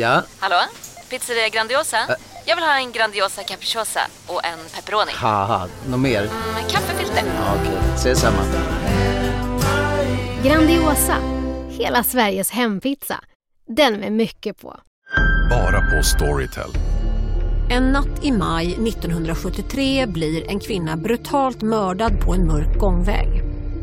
Ja? Hallå? Pizzeria Grandiosa? Jag vill ha en Grandiosa capriciosa och en pepperoni. Haha, något mer? Med kaffefilter. Ja, Okej, ses samma. Grandiosa, hela Sveriges hempizza. Den med mycket på. Bara på Storytel. En natt i maj 1973 blir en kvinna brutalt mördad på en mörk gångväg.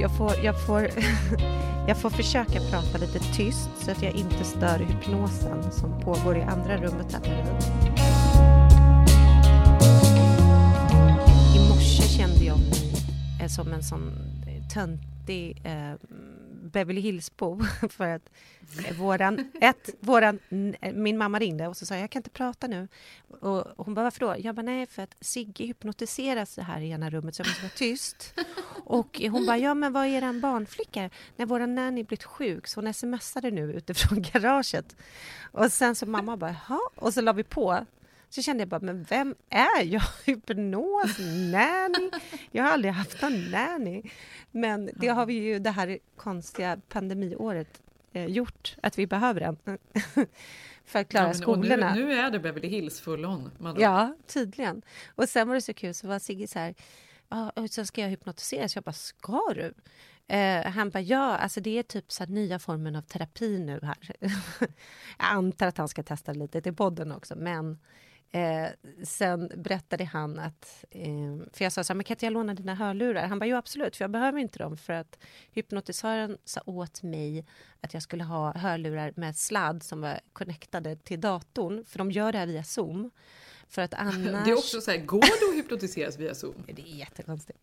Jag får, jag, får, jag får försöka prata lite tyst så att jag inte stör hypnosen som pågår i andra rummet här bredvid. I morse kände jag mig som en sån töntig eh, Beverly Hills-bo för att eh, våran, ett, våran, min mamma ringde och så sa jag, kan inte prata nu. Och hon bara, varför då? Jag bara, nej för att Sigge hypnotiseras här i ena rummet så jag måste vara tyst. Och hon bara, ja men vad är eran barnflicka? När våran nanny blivit sjuk så hon smsade nu utifrån garaget. Och sen så mamma bara, jaha, och så la vi på. Så kände jag bara, men vem är jag? Hypnos, nanny? Jag har aldrig haft någon nanny. Men det har vi ju det här konstiga pandemiåret eh, gjort, att vi behöver en. För att klara Ja, men- skolorna. Nu, nu är det Beverly Hills full on. Man Ja, tydligen. Och sen var det så kul, så var Sigge så här, ja, och så ska jag hypnotiseras. Jag bara, ska du? Eh, han bara, ja, alltså det är typ så nya formen av terapi nu här. jag antar att han ska testa lite till podden också, men eh, sen berättade han att, eh, för jag sa så här, men kan inte jag låna dina hörlurar? Han bara, jo absolut, för jag behöver inte dem för att hypnotisören sa åt mig att jag skulle ha hörlurar med sladd som var connectade till datorn, för de gör det här via Zoom. För att annars... Det är också så här, går det att hypnotiseras via Zoom? Det är jättekonstigt.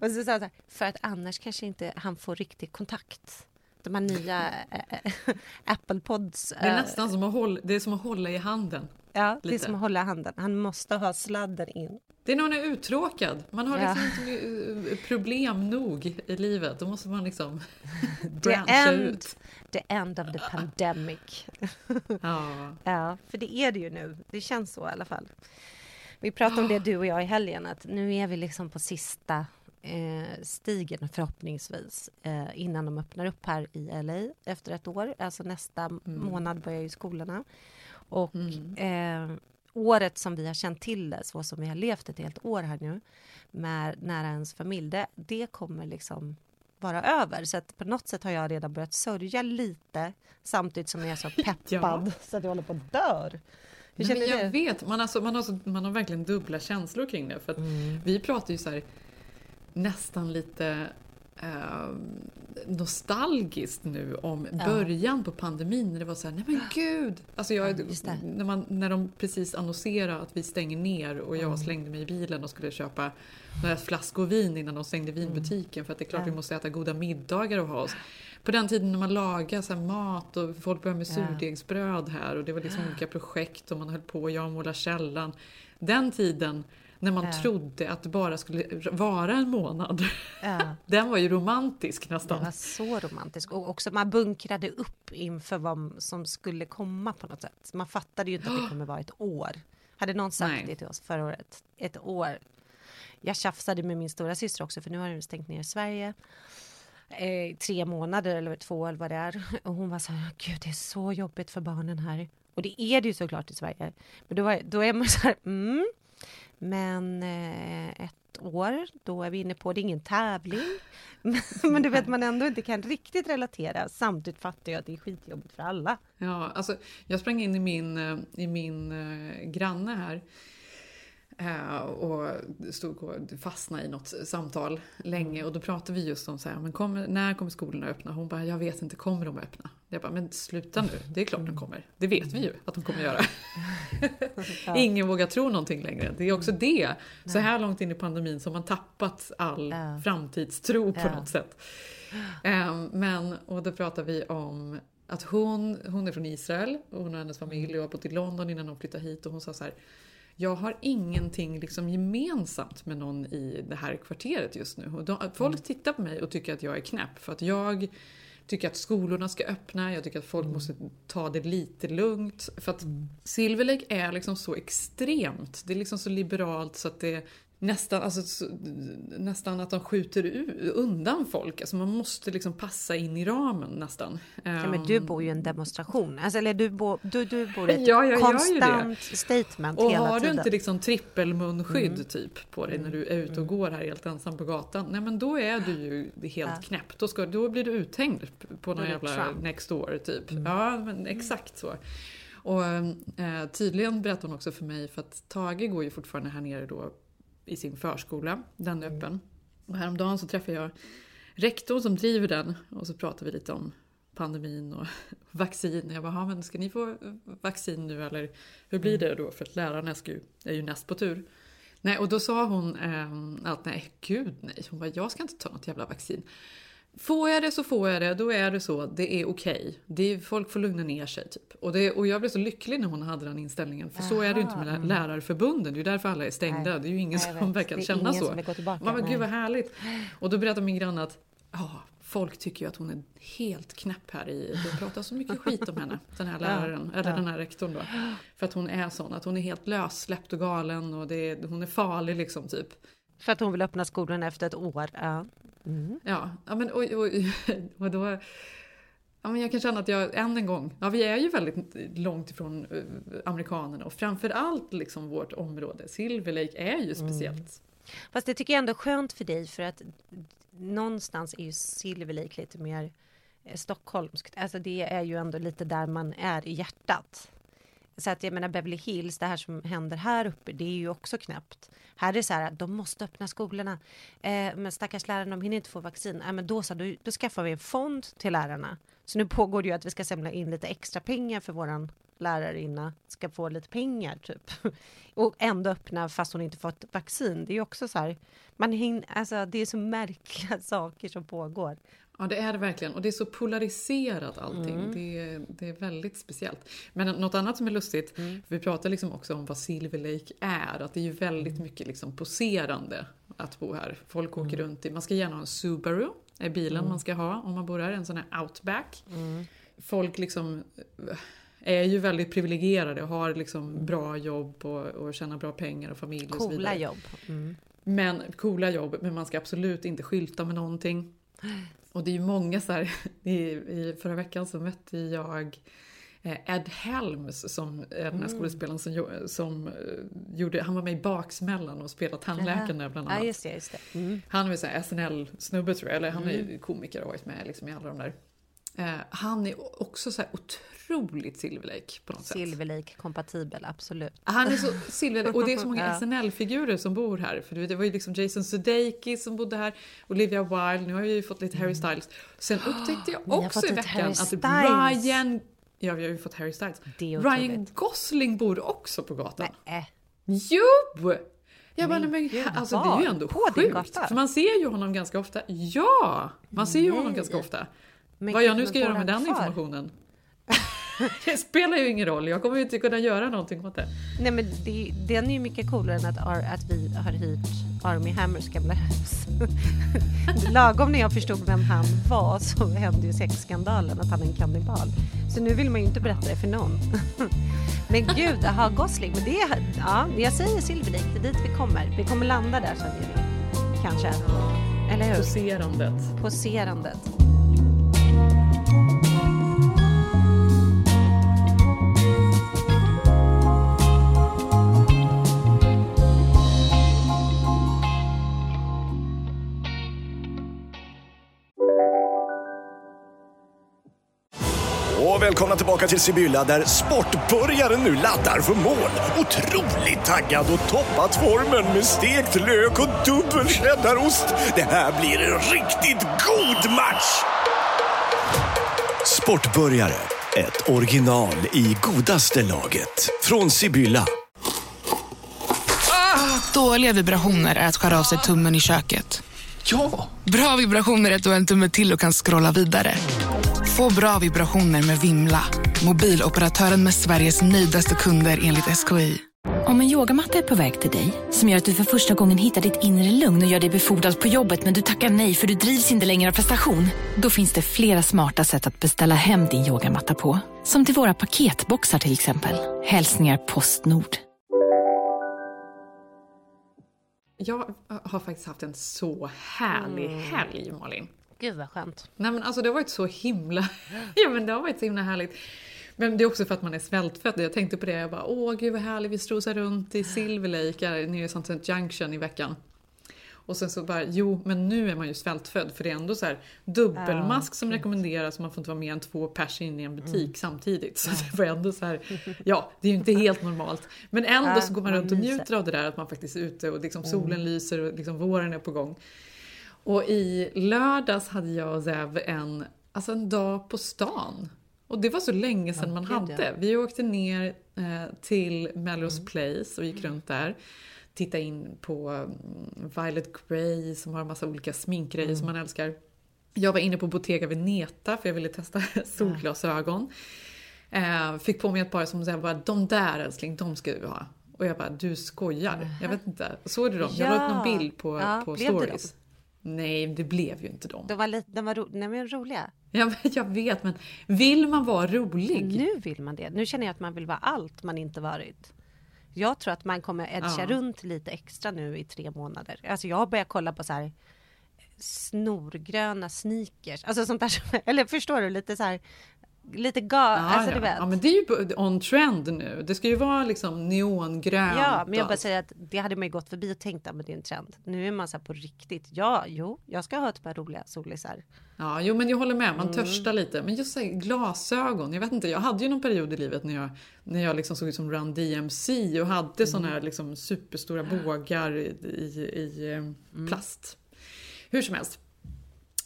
Och så sa han så här, för att annars kanske inte han får riktig kontakt. De här nya äh, Apple Pods. Det är eh, nästan som att hålla, det är som att hålla i handen. Ja, det är lite. som att hålla handen. Han måste ha sladden in. Det är när man är uttråkad. Man har Ja. liksom inte eh, problem nog i livet. Då måste man liksom The end, ut. the end of the pandemic. Ja. Ja, för det är det ju nu. Det känns så i alla fall. Vi pratade om det du och jag i helgen, att nu är vi liksom på sista eh, stigen förhoppningsvis eh, innan de öppnar upp här i LA efter ett år. Alltså nästa månad börjar ju skolorna. Och eh, året som vi har känt till det, så som vi har levt ett helt år här nu med nära ens familj, det, det kommer liksom vara över. Så att på något sätt har jag redan börjat sörja lite samtidigt som jag är så peppad så att jag håller på att dör. Hur Nej, känner men jag du? vet, man, alltså, man, har så, man har verkligen dubbla känslor kring det. För att Vi pratar ju så här nästan lite eh, nostalgiskt nu om början på pandemin. När det var så här, nej men gud! Alltså jag, det. när, man, när de precis annonserade att vi stänger ner och Mm. jag slängde mig i bilen och skulle köpa några flaskor vin innan de stängde Mm. vinbutiken. För att det är klart vi måste äta goda middagar och ha oss. På den tiden när man lagade så mat och folk började med surdegsbröd här och det var liksom olika projekt och man höll på, jag måla källan. Den tiden när man trodde att det bara skulle vara en månad. Ja, Den var ju romantisk nästan. var så romantiskt. Och också man bunkrade upp inför vad som skulle komma på något sätt. Man fattade ju inte att det kommer vara ett år. Hade någon sagt Nej. det till oss förra året? Ett år. Jag tjafsade med min stora syster också för nu har den stängt ner Sverige. Eh, tre månader eller två eller vad det är. Och hon var så här, gud det är så jobbigt för barnen här. Och det är det ju såklart i Sverige. Men då, var, då är man så här, mm. Men eh, ett år, då är vi inne på, det är ingen tävling. Men, du vet man ändå inte kan riktigt relatera. Samtidigt fattar jag att det är skitjobbigt för alla. Ja, alltså, jag sprang in i min, eh, i min eh, granne här och stod och fastnade i något samtal länge och då pratade vi just om så här, men kommer, när kommer skolorna öppna? Hon bara, jag vet inte, kommer de öppna? Jag bara, men sluta nu, det är klart de kommer. Det vet vi ju att de kommer göra. Ingen vågar tro någonting längre. Det är också det, så här långt in i pandemin som man tappat all Ja. framtidstro på Ja. något sätt. Ehm, men, och då pratar vi om att hon, hon är från Israel och hon och hennes familj och har bott i London innan hon flyttade hit och hon sa så här jag har ingenting liksom gemensamt med någon i det här kvarteret just nu. Och de, folk tittar på mig och tycker att jag är knäpp för att jag tycker att skolorna ska öppna, jag tycker att folk måste ta det lite lugnt. För att Silver Lake är liksom så extremt, det är liksom så liberalt så att det nästan, alltså, så, nästan att de skjuter undan folk. Alltså man måste liksom passa in i ramen nästan. Ja, men du bor ju i en demonstration. Alltså, eller du, bor, du, du bor i ett Ja, konstant statement Och hela har du tiden. inte liksom trippelmunskydd typ på dig när du är ute och går här helt ensam på gatan. Nej men då är du ju helt Ja. knäpp. Då, ska, då blir du uthängd på någon jävla Trump. next door typ. Ja men exakt så. Och eh, tydligen berättade hon också för mig för att Tage går ju fortfarande här nere då i sin förskola. Den är öppen. Och häromdagen så träffade jag rektorn som driver den och så pratade vi lite om pandemin och vaccin. Jag bara, "Ja, men ska ni få vaccin nu eller hur blir det då? För att lärarna ska ju, är ju näst på tur. Nej, och då sa hon eh, att nej, gud nej. Hon bara, jag ska inte ta något jävla vaccin. Får jag det så får jag det, då är det så. Det är okej. Det är, folk får lugna ner sig. Typ. Och, det, och jag blev så lycklig när hon hade den inställningen. För så är det ju inte med lä- lärarförbunden. Det är ju därför alla är stängda. Nej. Det är ju ingen Nej, som verkar känna så. tillbaka. Man bara, gud vad härligt. Och då berättade min granne att ja, folk tycker ju att hon är helt knäpp här i. Det pratar så mycket skit om henne, den här läraren, eller ja. den här rektorn då. För att hon är sån, att hon är helt lössläppt och galen och det hon är farlig liksom typ. För att hon vill öppna skolan efter ett år. Ja. Mm. Ja, ja men och, och, och då... Ja, men jag kan känna att jag än en gång, ja vi är ju väldigt långt ifrån eh, amerikanerna och framförallt liksom vårt område, Silver Lake är ju speciellt. Fast det tycker jag ändå är skönt för dig för att någonstans är ju Silver Lake lite mer eh, stockholmskt. Alltså det är ju ändå lite där man är i hjärtat. Så att jag menar Beverly Hills, det här som händer här uppe, det är ju också knäppt. Här är det så här, de måste öppna skolorna. Eh, men stackars lärarna, de hinner inte få vaccin. Eh, men då, så, då, då skaffar vi en fond till lärarna. Så nu pågår det ju att vi ska samla in lite extra pengar för våran lärarinna ska få lite pengar typ. Och ändå öppna fast hon inte fått vaccin. Det är också så här, man hin, alltså, det är så märkliga saker som pågår. Ja det är det verkligen och det är så polariserat allting. Mm. Det, är, det är väldigt speciellt. Men något annat som är lustigt, Mm. vi pratar liksom också om vad Silver Lake är, att det är ju väldigt mycket liksom poserande att bo här. Folk Mm. åker runt i, man ska gärna ha en Subaru, är bilen man ska ha om man bor här, en sån här outback. Mm. Folk liksom är ju väldigt privilegierade och har liksom bra jobb och, och tjänar bra pengar och familj och så Coola vidare. jobb. Mm. Men coola jobb, men man ska absolut inte skylta med någonting. Och det är ju många så här, i, i förra veckan så mötte jag eh, Ed Helms som är den här skådespelaren som, som eh, gjorde, han var med i Baksmällan och spelade tandläkaren där bland Ja, annat. just det. Just det. Mm. Han är här SNL-snubbe tror jag, eller han är ju komiker och har varit med liksom i alla de där. Eh, han är också så här otroligt Silver Lake på något sätt. Silver Lake kompatibel, absolut. Han är så Silver och det är så många Ja. SNL-figurer som bor här. För det var ju liksom Jason Sudeikis som bodde här, Olivia Wilde, nu har vi ju fått lite Harry Styles. Sen upptäckte jag också i veckan att. Ryan... Ja, vi har ju fått Harry Styles. Ryan. Gosling bor också på gatan. Nej, Jo! Jag bara, Men nej, men gud, alltså det är ju ändå På sjukt. För man ser ju honom ganska ofta. Ja! Man ser ju honom ganska ofta. Men Vad jag nu ska göra med den kvar? informationen. det spelar ju ingen roll, jag kommer ju inte kunna göra någonting åt det. Nej men det, den är ju mycket coolare än att, att vi har hyrt Army Hammers gamla hus. Lagom när jag förstod vem han var så hände ju sexskandalen att han är en kannibal. Så nu vill man ju inte berätta det för någon. men gud, aha, Gosling. Men det, är- ja, jag säger Silver Lake, det är dit vi kommer. Vi kommer landa där sen Jenny. Kanske. Eller hur? Poserandet. Poserandet. Tillbaka till Sibylla där sportbörjaren nu laddar för mål. Otroligt taggad och toppat formen med stekt lök och dubbel cheddarost. Det här blir en riktigt god match! Sportbörjare, ett original i godaste laget. Från Sibylla. Dåliga vibrationer är att skära av sig tummen i köket. Ja! Bra vibrationer är att du har en tumme till och kan scrolla vidare. Få bra vibrationer med Vimla. Mobiloperatören med Sveriges nöjdaste kunder enligt SKI. Om en yogamatta är på väg till dig, som gör att du för första gången hittar ditt inre lugn och gör dig befordrad på jobbet men du tackar nej för du drivs inte längre av prestation. Då finns det flera smarta sätt att beställa hem din yogamatta på. Som till våra paketboxar till exempel. Hälsningar Postnord. Jag har faktiskt haft en så härlig helg, Malin. Gud vad skönt. Nej men alltså det har varit så himla... ja men det har varit så himla härligt. Men det är också för att man är svältfödd. Jag tänkte på det, jag bara åh gud vad härligt, vi strosar runt i Silver Lake nere i Sunset Junction i veckan. Och sen så bara, jo men nu är man ju svältfödd för det är ändå så här dubbelmask som rekommenderas och man får inte vara mer än två pers in i en butik samtidigt. Så det var ändå så här, ja det är ju inte helt normalt. Men ändå så går man runt och njuter av det där att man faktiskt är ute och liksom solen lyser och liksom våren är på gång. Och i lördags hade jag och Zev en, alltså en dag på stan. Och det var så länge sedan man ja. hade. Vi åkte ner eh, till Melrose Place och gick runt där. Tittade in på mm, Violet Grey som har en massa olika sminkgrejer som man älskar. Jag var inne på Bottega Veneta för jag ville testa solglasögon. Eh, fick på mig ett par som sa bara de där älskling, de ska du ha. Och jag bara, du skojar. Jag vet inte. Såg du dem? Jag la upp någon Ja. bild på, Ja, på stories. Nej, det blev ju inte dem. De var, lite, de var, ro, nej, men roliga. Ja, jag vet, men vill man vara rolig? Nu vill man det. Nu känner jag att man vill vara allt man inte varit. Jag tror att man kommer edga Ja. runt lite extra nu i tre månader. Alltså jag har börjat kolla på så här snorgröna sneakers. Alltså sånt där som, eller förstår du? Lite så här, lite ga, Ja, alltså ja. du vet. ja, men det är ju on trend nu. Det ska ju vara liksom neongrönt. Ja, men jag bara säger att det hade man ju gått förbi och tänkt att det är en trend. Nu är man så här på riktigt. Ja, jo, jag ska ha ett par roliga solisar. Ja, jo men jag håller med, Mm. man törstar lite. Men just så här, glasögon, jag vet inte, jag hade ju någon period i livet när jag, när jag liksom såg ut som Run DMC och hade Mm. såna här liksom superstora bågar i, i, i eh, Mm. plast. Hur som helst.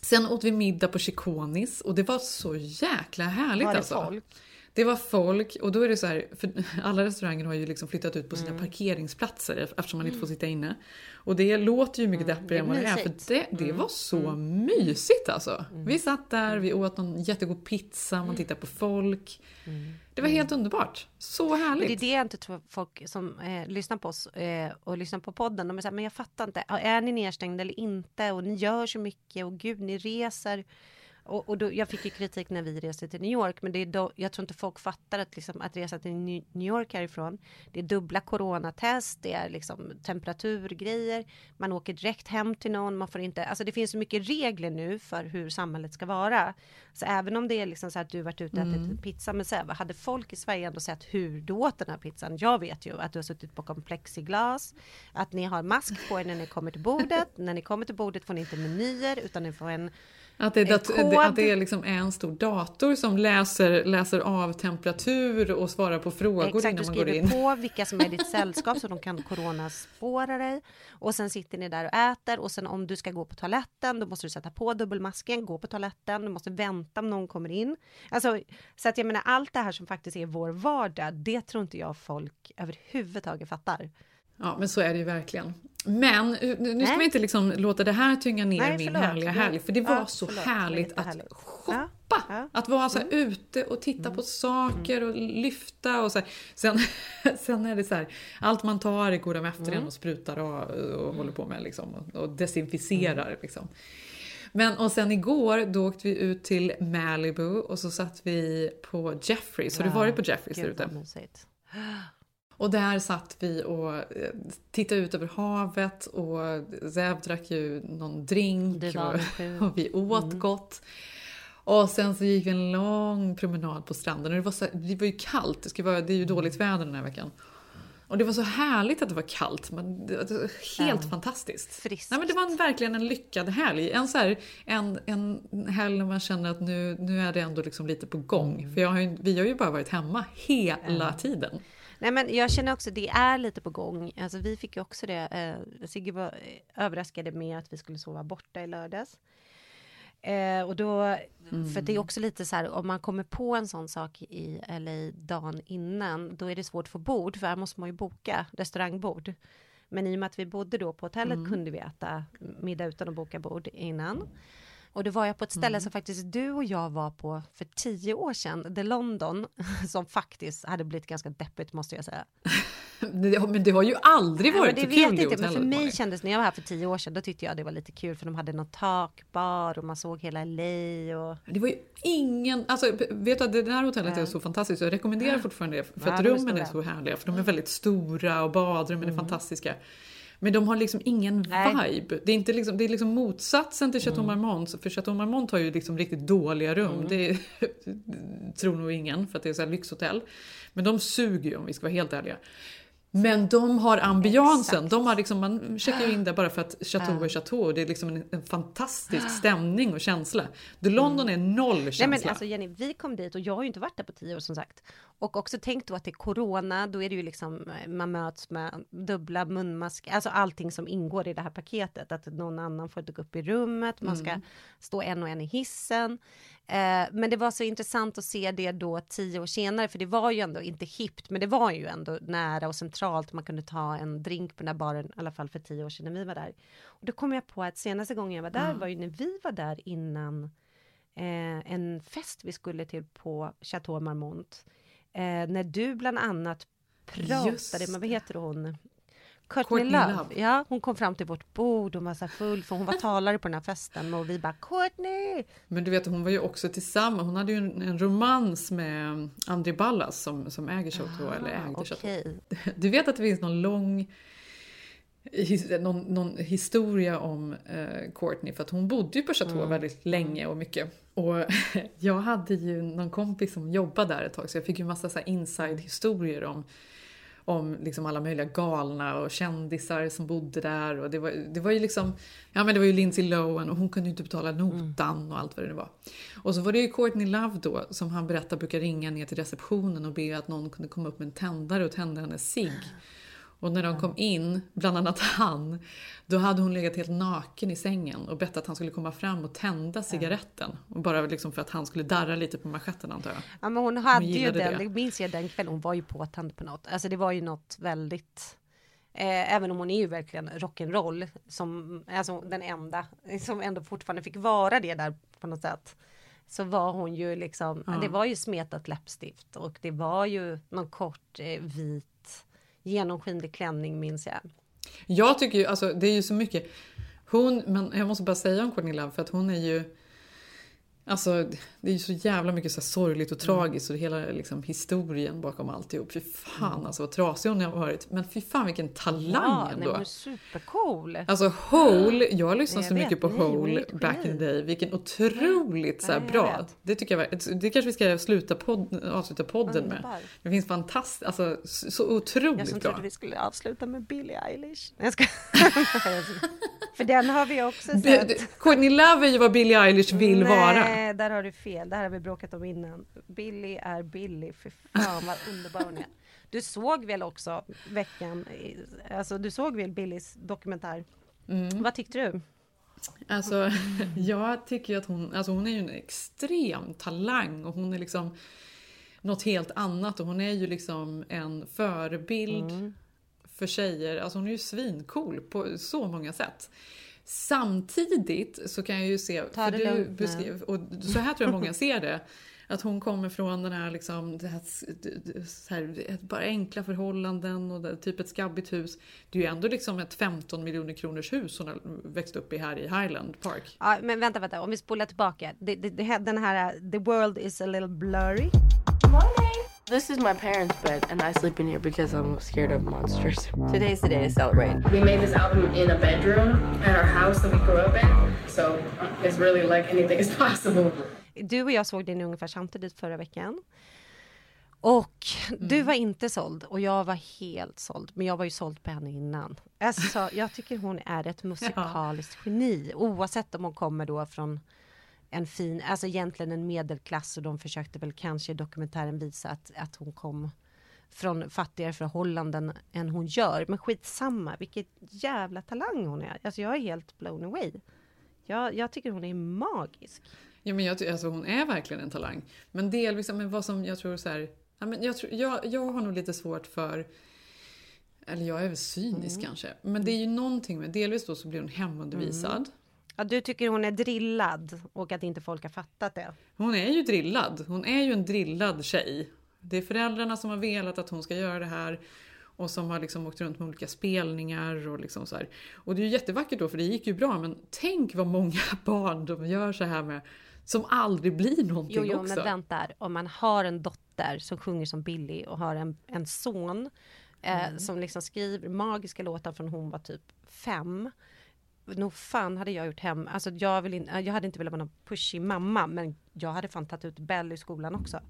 Sen åt vi middag på Chiconis och det var så jäkla härligt Var det alltså. folk? Det var folk och då är det så här, för alla restauranger har ju liksom flyttat ut på Mm. sina parkeringsplatser eftersom man inte får sitta inne. Och det låter ju mycket deppigare än vad det är för Mm. det, det var så mysigt alltså. Vi satt där, vi åt någon jättegod pizza, man tittade på folk. Det var helt underbart. Så Men det är härligt. det jag inte tror folk som eh, lyssnar på oss eh, och lyssnar på podden, de är så här, men jag fattar inte, är ni nedstängda eller inte? Och ni gör så mycket och gud, ni reser. Och, och då, jag fick ju kritik när vi reste till New York, men det är då, jag tror inte folk fattar att, liksom, att resa till New York härifrån, det är dubbla coronatest, det är liksom temperaturgrejer, man åker direkt hem till någon, man får inte, alltså det finns så mycket regler nu för hur samhället ska vara. Så även om det är liksom så att du varit ute och ätit pizza med Sebbe, hade folk i Sverige ändå sett hur du åt den här pizzan? Jag vet ju att du har suttit bakom plexiglas, att ni har mask på er när ni kommer till bordet, när ni kommer till bordet får ni inte menyer utan ni får en Att det, dat- kod. att det är liksom en stor dator som läser, läser av temperatur och svarar på frågor Exakt, innan du man går skriver in. på vilka som är ditt sällskap så de kan coronaspåra dig. Och sen sitter ni där och äter och sen om du ska gå på toaletten då måste du sätta på dubbelmasken, gå på toaletten, du måste vänta om någon kommer in. Alltså, så att jag menar allt det här som faktiskt är vår vardag, det tror inte jag folk överhuvudtaget fattar. Ja, men så är det ju verkligen. Men eh, nu ska vi inte liksom låta det här tynga ner Nej, min härliga helg. För det var Ja, så förlåt. Härligt att jättehärligt. shoppa. Ja, ja. Att vara så här ute och titta på saker och lyfta och så här. Sen, sen är det så här, allt man tar går de efter en och sprutar och, och håller på med liksom, och, och desinficerar. Liksom. Men och sen igår då åkte vi ut till Malibu och så satt vi på Jeffreys. Har du varit på Jeffreys där ute? Och där satt vi och eh, tittade ut över havet och Zev drack ju någon drink och, och vi åt gott. Och sen så gick vi en lång promenad på stranden och det var, så, det var ju kallt, det, ska vara, det är ju dåligt väder den här veckan. Och det var så härligt att det var kallt, men det var helt fantastiskt. Friskt. Nej, men det var en, verkligen en lyckad helg. En, så här, en, en helg när man känner att nu, nu är det ändå liksom lite på gång. För jag har ju, vi har ju bara varit hemma hela tiden. Nej men jag känner också det är lite på gång. Alltså vi fick ju också det. Eh, Sigge var eh, överraskade med att vi skulle sova borta i lördags. Eh, och då, för det är också lite så här om man kommer på en sån sak i LA dagen innan, då är det svårt att få bord, för här måste man ju boka restaurangbord. Men i och med att vi bodde då på hotellet kunde vi äta middag utan att boka bord innan. Och då var jag på ett ställe Mm. som faktiskt du och jag var på för tio år sedan, The London, som faktiskt hade blivit ganska deppigt måste jag säga. Men det har ju aldrig Ja, varit men det så vet kul det inte, men för mig kändes, när jag var här för tio år sedan, då tyckte jag det var lite kul för de hade någon takbar och man såg hela LA och... Det var ju ingen, alltså vet du att det här hotellet är Ja. så fantastiskt. Jag rekommenderar fortfarande det för Ja, att är rummen är så härliga. För de är väldigt stora och badrummen är fantastiska. Men de har liksom ingen Nej. vibe. Det är, inte liksom, det är liksom motsatsen till Chateau Marmont. För Chateau Marmont har ju liksom riktigt dåliga rum. Det tror nog ingen för att det är så lyxhotell. Men de suger ju om vi ska vara helt ärliga. Men de har ambiansen. De har liksom, man checkar ju in där bara för att Chateau är Chateau. Det är liksom en, en fantastisk stämning och känsla. The London är noll känsla. Nej men alltså Jenny, vi kom dit och jag har ju inte varit där på tio år som sagt. Och också tänkt då att det är corona, då är det ju liksom, eh, man möts med dubbla munmasker, alltså allting som ingår i det här paketet. Att någon annan får inte gå upp i rummet, man ska stå en och en i hissen. Eh, men det var så intressant att se det då tio år senare, för det var ju ändå inte hippt, men det var ju ändå nära och centralt. Man kunde ta en drink på den där baren, i alla fall för tio år sedan när vi var där. Och då kom jag på att senaste gången jag var där var ju när vi var där innan eh, en fest vi skulle till på Chateau Marmont. Eh, när du bland annat pratade med, vad heter hon? Courtney, Courtney Love. Love. Ja, hon kom fram till vårt bord, så här full för hon var talare på den här festen och vi bara Courtney! Men du vet, hon var ju också tillsammans. Hon hade ju en, en romans med André Ballas som, som äger Chateau, eller ägde Chateau. Ah, Okej. Du vet att det finns någon lång his- någon, någon historia om eh, Courtney för att hon bodde ju på Chateau Mm. väldigt länge och mycket. Och jag hade ju någon kompis som jobbade där ett tag så jag fick ju massa inside-historier om om liksom alla möjliga galna och kändisar som bodde där. Och det, var, det var ju liksom, ja men det var ju Lindsay Lohan och hon kunde ju inte betala notan och allt vad det nu var. Och så var det ju Courtney Love då som han berättar brukar ringa ner till receptionen och be att någon kunde komma upp med en tändare och tända hennes cigg. Och när de kom in, bland annat han, då hade hon legat helt naken i sängen och bett att han skulle komma fram och tända cigaretten. Och bara liksom för att han skulle darra lite på manschetten antar jag. Ja, men hon hade ju gillade den, det. det minns jag den kvällen, hon var ju påtänd på något. Alltså det var ju något väldigt Eh, även om hon är ju verkligen rock'n'roll som alltså den enda som ändå fortfarande fick vara det där på något sätt. Så var hon ju liksom, Ja. det var ju smetat läppstift och det var ju någon kort eh, vit genomskinlig klänning minns jag. Jag tycker ju, alltså det är ju så mycket. Hon, men jag måste bara säga om Cornelia, för att hon är ju Alltså det är ju så jävla mycket så sorgligt och tragiskt och hela liksom, historien bakom alltihop. Fy fan alltså vad trasig hon har varit. Men fy fan vilken talang ja, nej, ändå. är supercool. Alltså Hole, jag har lyssnat Jag så mycket på nej, Hole back in the day. Vilken otroligt så här, Nej, jag bra. Det tycker jag det kanske vi ska sluta podd, avsluta podden med. Det finns fantastiskt, alltså så så Jag otroligt som bra. trodde vi skulle avsluta med Billie Eilish. Nej, Jag ska... För den har vi också sett. Courtney Love är ju vad Billie Eilish vill vara. Nej, där har du fel. Det här har vi bråkat om innan. Billy är Billy. För fan vad underbar hon är. Du såg väl också veckan, alltså du såg väl Billys dokumentär? Mm. Vad tyckte du? Alltså, jag tycker att hon, alltså hon är ju en extrem talang och hon är liksom något helt annat och hon är ju liksom en förebild Mm. för tjejer. Alltså hon är ju svincool på så många sätt. Samtidigt så kan jag ju se, Ta för du beskrev, och så här tror jag många ser det, att hon kommer från den här, liksom, det här, så här bara enkla förhållanden och det, typ ett skabbigt hus. Det är ju ändå liksom ett 15 miljoner kronors hus hon har växt upp i här i Highland Park. Ja, men vänta, vänta, om vi spolar tillbaka. Det, det, den här, the world is a little blurry. This is my parents' bed, and I sleep in here because I'm scared of monsters. Today's the day to celebrate. We made this album in a bedroom at our house that we grew up in, so it's really like anything is possible. Du och jag såg den ungefär samtidigt förra veckan. Och du var inte såld och jag var helt såld. Men jag var ju såld på henne innan. Alltså, jag tycker hon är ett musikaliskt geni. Oavsett om hon kommer då från en fin, alltså egentligen en medelklass och de försökte väl kanske i dokumentären visa att, att hon kom från fattigare förhållanden än hon gör. Men skitsamma, vilket jävla talang hon är. Alltså jag är helt blown away. Jag, jag tycker hon är magisk. Ja, men jag, alltså, hon är verkligen en talang. Men delvis, men vad som jag tror så här, ja, men jag, tror, jag, jag har nog lite svårt för eller jag är väl cynisk Mm. kanske. Men det är ju någonting med, delvis då så blir hon hemundervisad. Mm. Ja, du tycker hon är drillad och att inte folk har fattat det. Hon är ju drillad. Hon är ju en drillad tjej. Det är föräldrarna som har velat att hon ska göra det här och som har liksom åkt runt med olika spelningar och liksom så här. Och det är ju jättevackert då för det gick ju bra men tänk vad många barn de gör så här med som aldrig blir någonting Jo, jo, också. men vänta. Om man har en dotter som sjunger som Billy och har en, en son eh, Mm. som liksom skriver magiska låtar från hon var typ fem. Nog fan hade jag gjort hem, alltså jag, vill in, jag hade inte velat vara någon pushig mamma men jag hade fan tagit ut Bell i skolan också.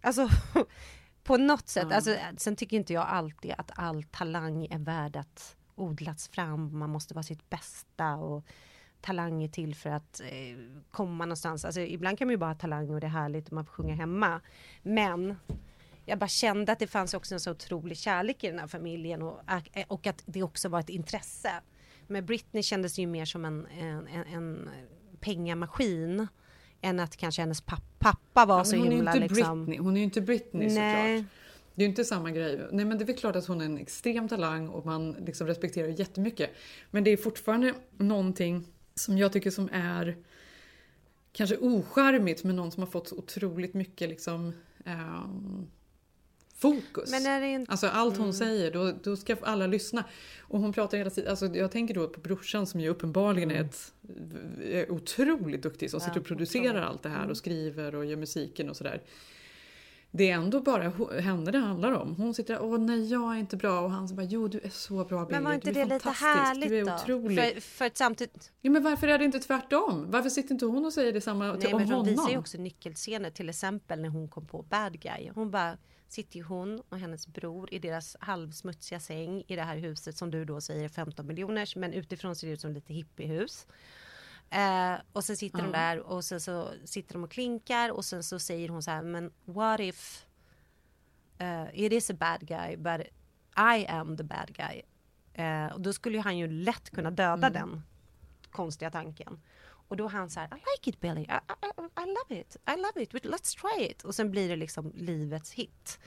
Alltså på något sätt, Ja. alltså, sen tycker inte jag alltid att all talang är värd att odlas fram, man måste vara sitt bästa och talang är till för att eh, komma någonstans. Alltså, ibland kan man ju bara ha talang och det är härligt och man får sjunga hemma. Men jag bara kände att det fanns också en så otrolig kärlek i den här familjen och, och att det också var ett intresse. Men Britney kändes ju mer som en, en, en, en pengamaskin än att kanske hennes pappa, pappa var Ja, så hon är himla inte liksom... Britney. Hon är ju inte Britney Nej. såklart. Det är ju inte samma grej. Nej men det är väl klart att hon är en extrem talang och man liksom respekterar jättemycket. Men det är fortfarande någonting som jag tycker som är kanske ocharmigt med någon som har fått så otroligt mycket liksom ehm, fokus. Men inte- Alltså allt hon Mm. säger, då, då ska alla lyssna. Och hon pratar hela tiden, alltså jag tänker då på brorsan som ju uppenbarligen är, ett, är otroligt duktig som Mm. Ja, sitter och producerar otroligt. allt det här Mm. och skriver och gör musiken och sådär. Det är ändå bara henne det handlar om. Hon sitter där, åh nej jag är inte bra och han bara, jo du är så bra Billy, Men var inte du är det lite härligt du är då? otrolig. För, för samtidigt... Ja, men varför är det inte tvärtom? Varför sitter inte hon och säger detsamma till, Nej, om men de honom? visar ju också nyckelscener, till exempel när hon kom på Bad Guy. Hon bara sitter ju hon och hennes bror i deras halvsmutsiga säng i det här huset som du då säger är 15 miljoners, men utifrån ser det ut som lite hippiehus. Eh, och sen sitter de Ja. där och sen så sitter de och klinkar och sen så säger hon så här, men what if uh, it is a bad guy but I am the bad guy. Eh, och då skulle ju han ju lätt kunna döda Mm. den konstiga tanken. Och då han så här, I like it Billy, I, I, I love it, I love it, let's try it. Och sen blir det liksom livets hit.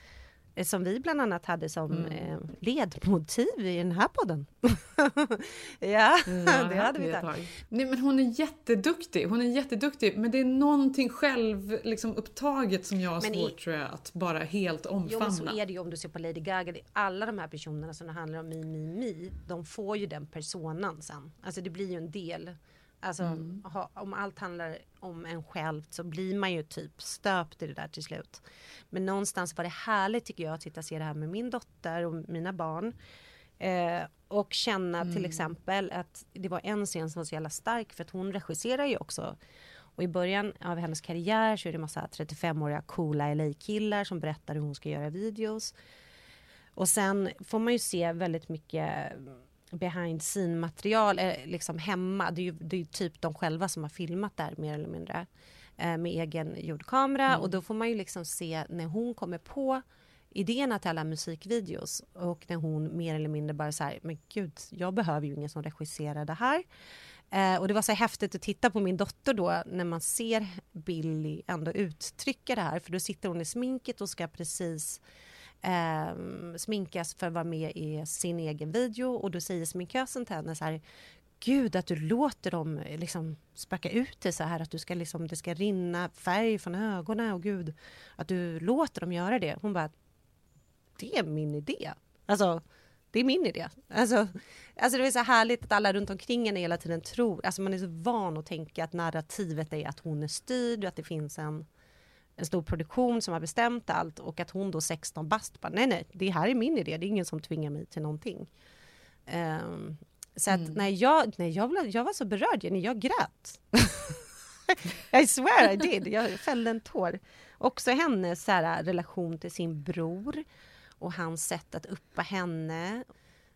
Eh, Som vi bland annat hade som Mm. eh, ledmotiv i den här podden. ja, det hade vi där. Nej men hon är jätteduktig, hon är jätteduktig men det är någonting själv liksom, upptaget som jag har Men i- svårt tror jag att bara helt Jo men så omfamna. är det ju om du ser på Lady Gaga. Alla de här personerna som det handlar om Mi Mi Mi. De får ju den personan sen. Alltså det blir ju en del. Alltså Mm. ha, om allt handlar om en själv så blir man ju typ stöpt i det där till slut. Men någonstans var det härligt tycker jag att sitta och se det här med min dotter och mina barn. Eh, och känna till Mm. exempel att det var en scen som var så jävla stark för att hon regisserar ju också. Och i början av hennes karriär så är det massa 35-åriga coola LA-killar som berättar hur hon ska göra videos. Och sen får man ju se väldigt mycket behind scene material eh, liksom hemma. Det är ju det är typ de själva som har filmat där mer eller mindre. Eh, med egen ljudkamera Mm. och då får man ju liksom se när hon kommer på idéerna till alla musikvideos och när hon mer eller mindre bara så här, men gud, jag behöver ju ingen som regisserar det här. Eh, och det var så häftigt att titta på min dotter då när man ser Billy ändå uttrycka det här för då sitter hon i sminket och ska precis eh, sminkas för att vara med i sin egen video och då säger sminkösen till henne så här Gud att du låter dem eh, liksom spöka ut det så här att du ska liksom, det ska rinna färg från ögonen och gud att du låter dem göra det. Hon bara det är min idé. Alltså det är min idé. Alltså, alltså det är så härligt att alla runt omkring henne hela tiden tror, alltså man är så van att tänka att narrativet är att hon är styrd och att det finns en, en stor produktion som har bestämt allt och att hon då 16 bast bara nej nej, det här är min idé, det är ingen som tvingar mig till någonting. Ehm, så att när jag, när jag, blev, jag var så berörd Jenny, jag grät. I swear I did, jag fällde en tår. Också hennes så här, relation till sin bror och hans sätt att uppa henne.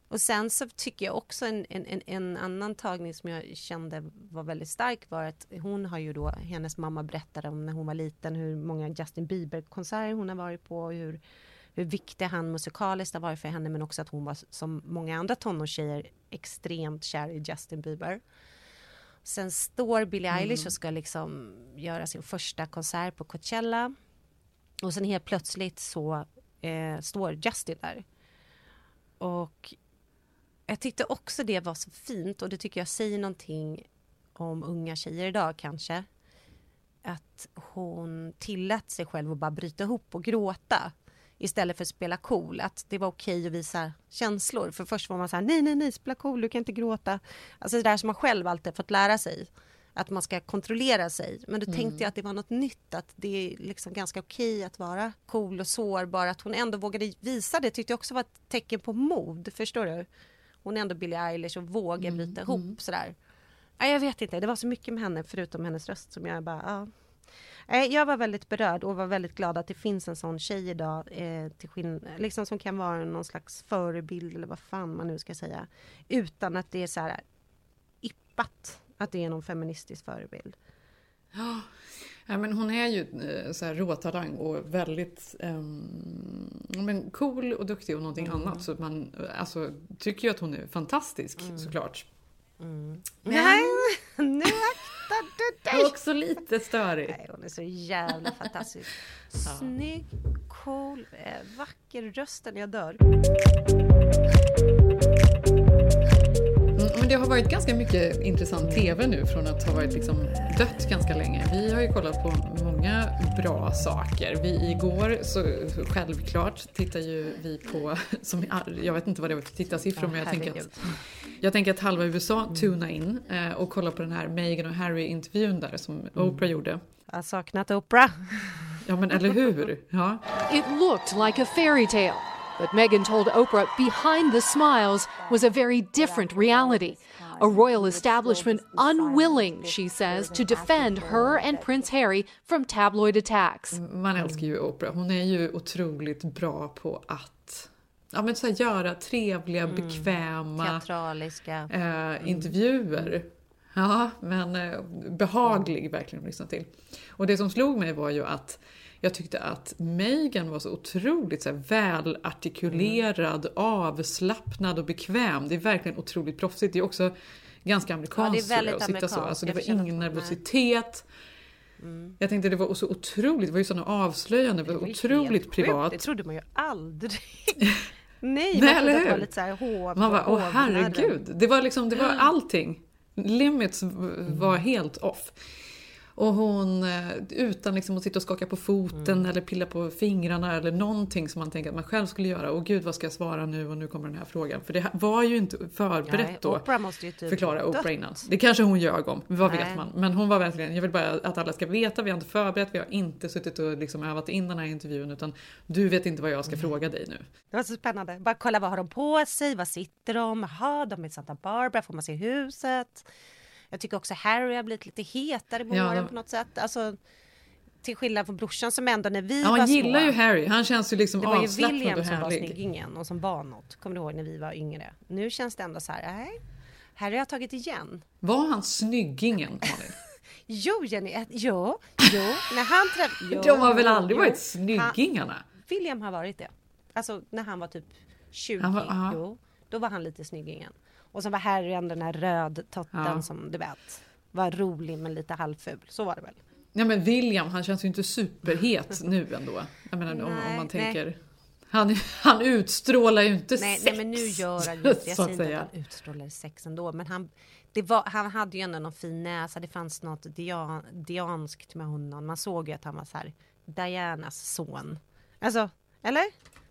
Och sen så tycker jag också en, en, en, annan tagning som jag kände var väldigt stark var att hon har ju då, hennes mamma berättade om när hon var liten hur många Justin Bieber-konserter hon har varit på och hur, hur viktig han musikaliskt har varit för henne men också att hon var som många andra tonårstjejer extremt kär i Justin Bieber. Sen står Billie Mm. Eilish och ska liksom göra sin första konsert på Coachella. Och sen helt plötsligt så eh, står Justin där. Och jag tyckte också det var så fint och det tycker jag säger någonting om unga tjejer idag kanske. Att hon tillät sig själv att bara bryta ihop och gråta istället för att spela cool. Att det var okej att visa känslor. För först var man så här, nej, nej, nej, spela cool, du kan inte gråta. Alltså det där som man själv alltid fått lära sig. Att man ska kontrollera sig. Men då Mm. tänkte jag att det var något nytt. Att det är liksom ganska okej att vara cool och sårbar. Att hon ändå vågade visa det tyckte jag också var ett tecken på mod. Förstår du? Hon är ändå Billie Eilish och vågar Mm, bryta ihop sådär. Nej, jag vet inte, det var så mycket med henne förutom hennes röst som jag bara, ja. Nej, Jag var väldigt berörd och var väldigt glad att det finns en sån tjej idag eh, till skinn- liksom som kan vara någon slags förebild eller vad fan man nu ska säga. Utan att det är så här ippat att det är någon feministisk förebild. Ja, Ja, men hon är ju eh, så här råtalang och väldigt ja, men cool och duktig och någonting Mm. annat. Så man alltså, tycker ju att hon är fantastisk såklart. Mm. Men- Nej, nu aktar du dig! Också lite störig. Nej, hon är så jävla fantastisk. Snygg, cool, eh, vacker rösten, jag dör. Mm, det har varit ganska mycket intressant TV nu från att ha varit liksom dött ganska länge. Vi har ju kollat på många bra saker. Vi igår, så självklart, tittar ju vi på, som, jag vet inte vad det var för tittarsiffror, Ja, men jag tänker, att, jag tänker att halva USA tunar in eh, och kollar på den här Meghan och Harry-intervjun där som Oprah gjorde. Jag har saknat Oprah. Ja men eller hur? Ja. It looked like a fairy tale, but Meghan told Oprah behind the smiles was a very different reality. A royal establishment unwilling, she says, to defend her and Prince Harry from tabloid attacks. Man älskar ju Oprah. Hon är ju otroligt bra på att ja, men så här, göra trevliga, bekväma Teatraliska. eh, intervjuer. Ja, men eh, behaglig verkligen att lyssna till. Och det som slog mig var ju att jag tyckte att Meghan var så otroligt så här, välartikulerad, avslappnad och bekväm. Det är verkligen otroligt proffsigt. Det är också ganska amerikanskt Ja, det att sitta så. Alltså, det Jag var ingen nervositet. Jag tänkte det var så otroligt, det var ju sådana avslöjanden, det var ju otroligt helt sjukt. privat. Det trodde man ju aldrig. Nej, Nej, man eller trodde det var lite så här hov, Man bara, åh herregud. Det var liksom, det var allting. Limits v- var helt off. Och hon, eh, utan liksom att sitta och skaka på foten eller pilla på fingrarna eller någonting som man tänker att man själv skulle göra. Och gud vad ska jag svara nu och nu kommer den här frågan. För det var ju inte förberett Nej, då. Oprah måste ju typ förklara. Oprah innan. Det kanske hon ljög om, vad Nej. vet man. Men hon var verkligen, jag vill bara att alla ska veta, vi har inte förberett, vi har inte suttit och liksom övat in den här intervjun utan du vet inte vad jag ska fråga dig nu. Det var så spännande. Bara kolla vad har de på sig, vad sitter de, jaha, de är i Santa Barbara, får man se huset? Jag tycker också Harry har blivit lite hetare med åren på något sätt. Alltså, till skillnad från brorsan som ändå när vi Ja, var man gillar små. ju Harry, han känns ju liksom Det var ju avslappnad William och som var härlig. snyggingen och som var något. Kommer du ihåg när vi var yngre? Nu känns det ändå så här, nej. Harry har tagit igen. Var han snyggingen Malin? Jo Jenny, jo, jo, när han träffade... De har väl aldrig varit snyggingarna? William har varit det. Alltså när han var typ 20, Han var- jo, då var han lite snyggingen. Och så var Harry den här rödtotten Ja. som du vet var rolig men lite halvful. Så var det väl? Ja men William, han känns ju inte superhet nu ändå. Jag menar om, om Nej, man nej. tänker... Han, han utstrålar ju inte Nej, sex. nej men nu gör han ju inte Jag säger inte att han utstrålar sex ändå men han, det var, han hade ju ändå någon fin näsa. Det fanns något dian, dianskt med honom. Man såg ju att han var så här Dianas son. Alltså, eller?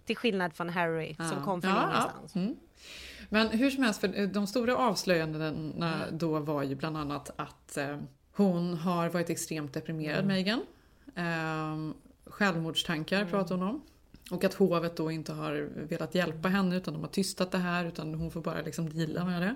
Till skillnad från Harry som Ja. kom från Ja, ja. ingenstans. Mm. Men hur som helst, för de stora avslöjandena då var ju bland annat att eh, hon har varit extremt deprimerad, Meghan. Eh, självmordstankar pratar hon om. Och att hovet då inte har velat hjälpa henne utan de har tystat det här utan hon får bara liksom deala med det.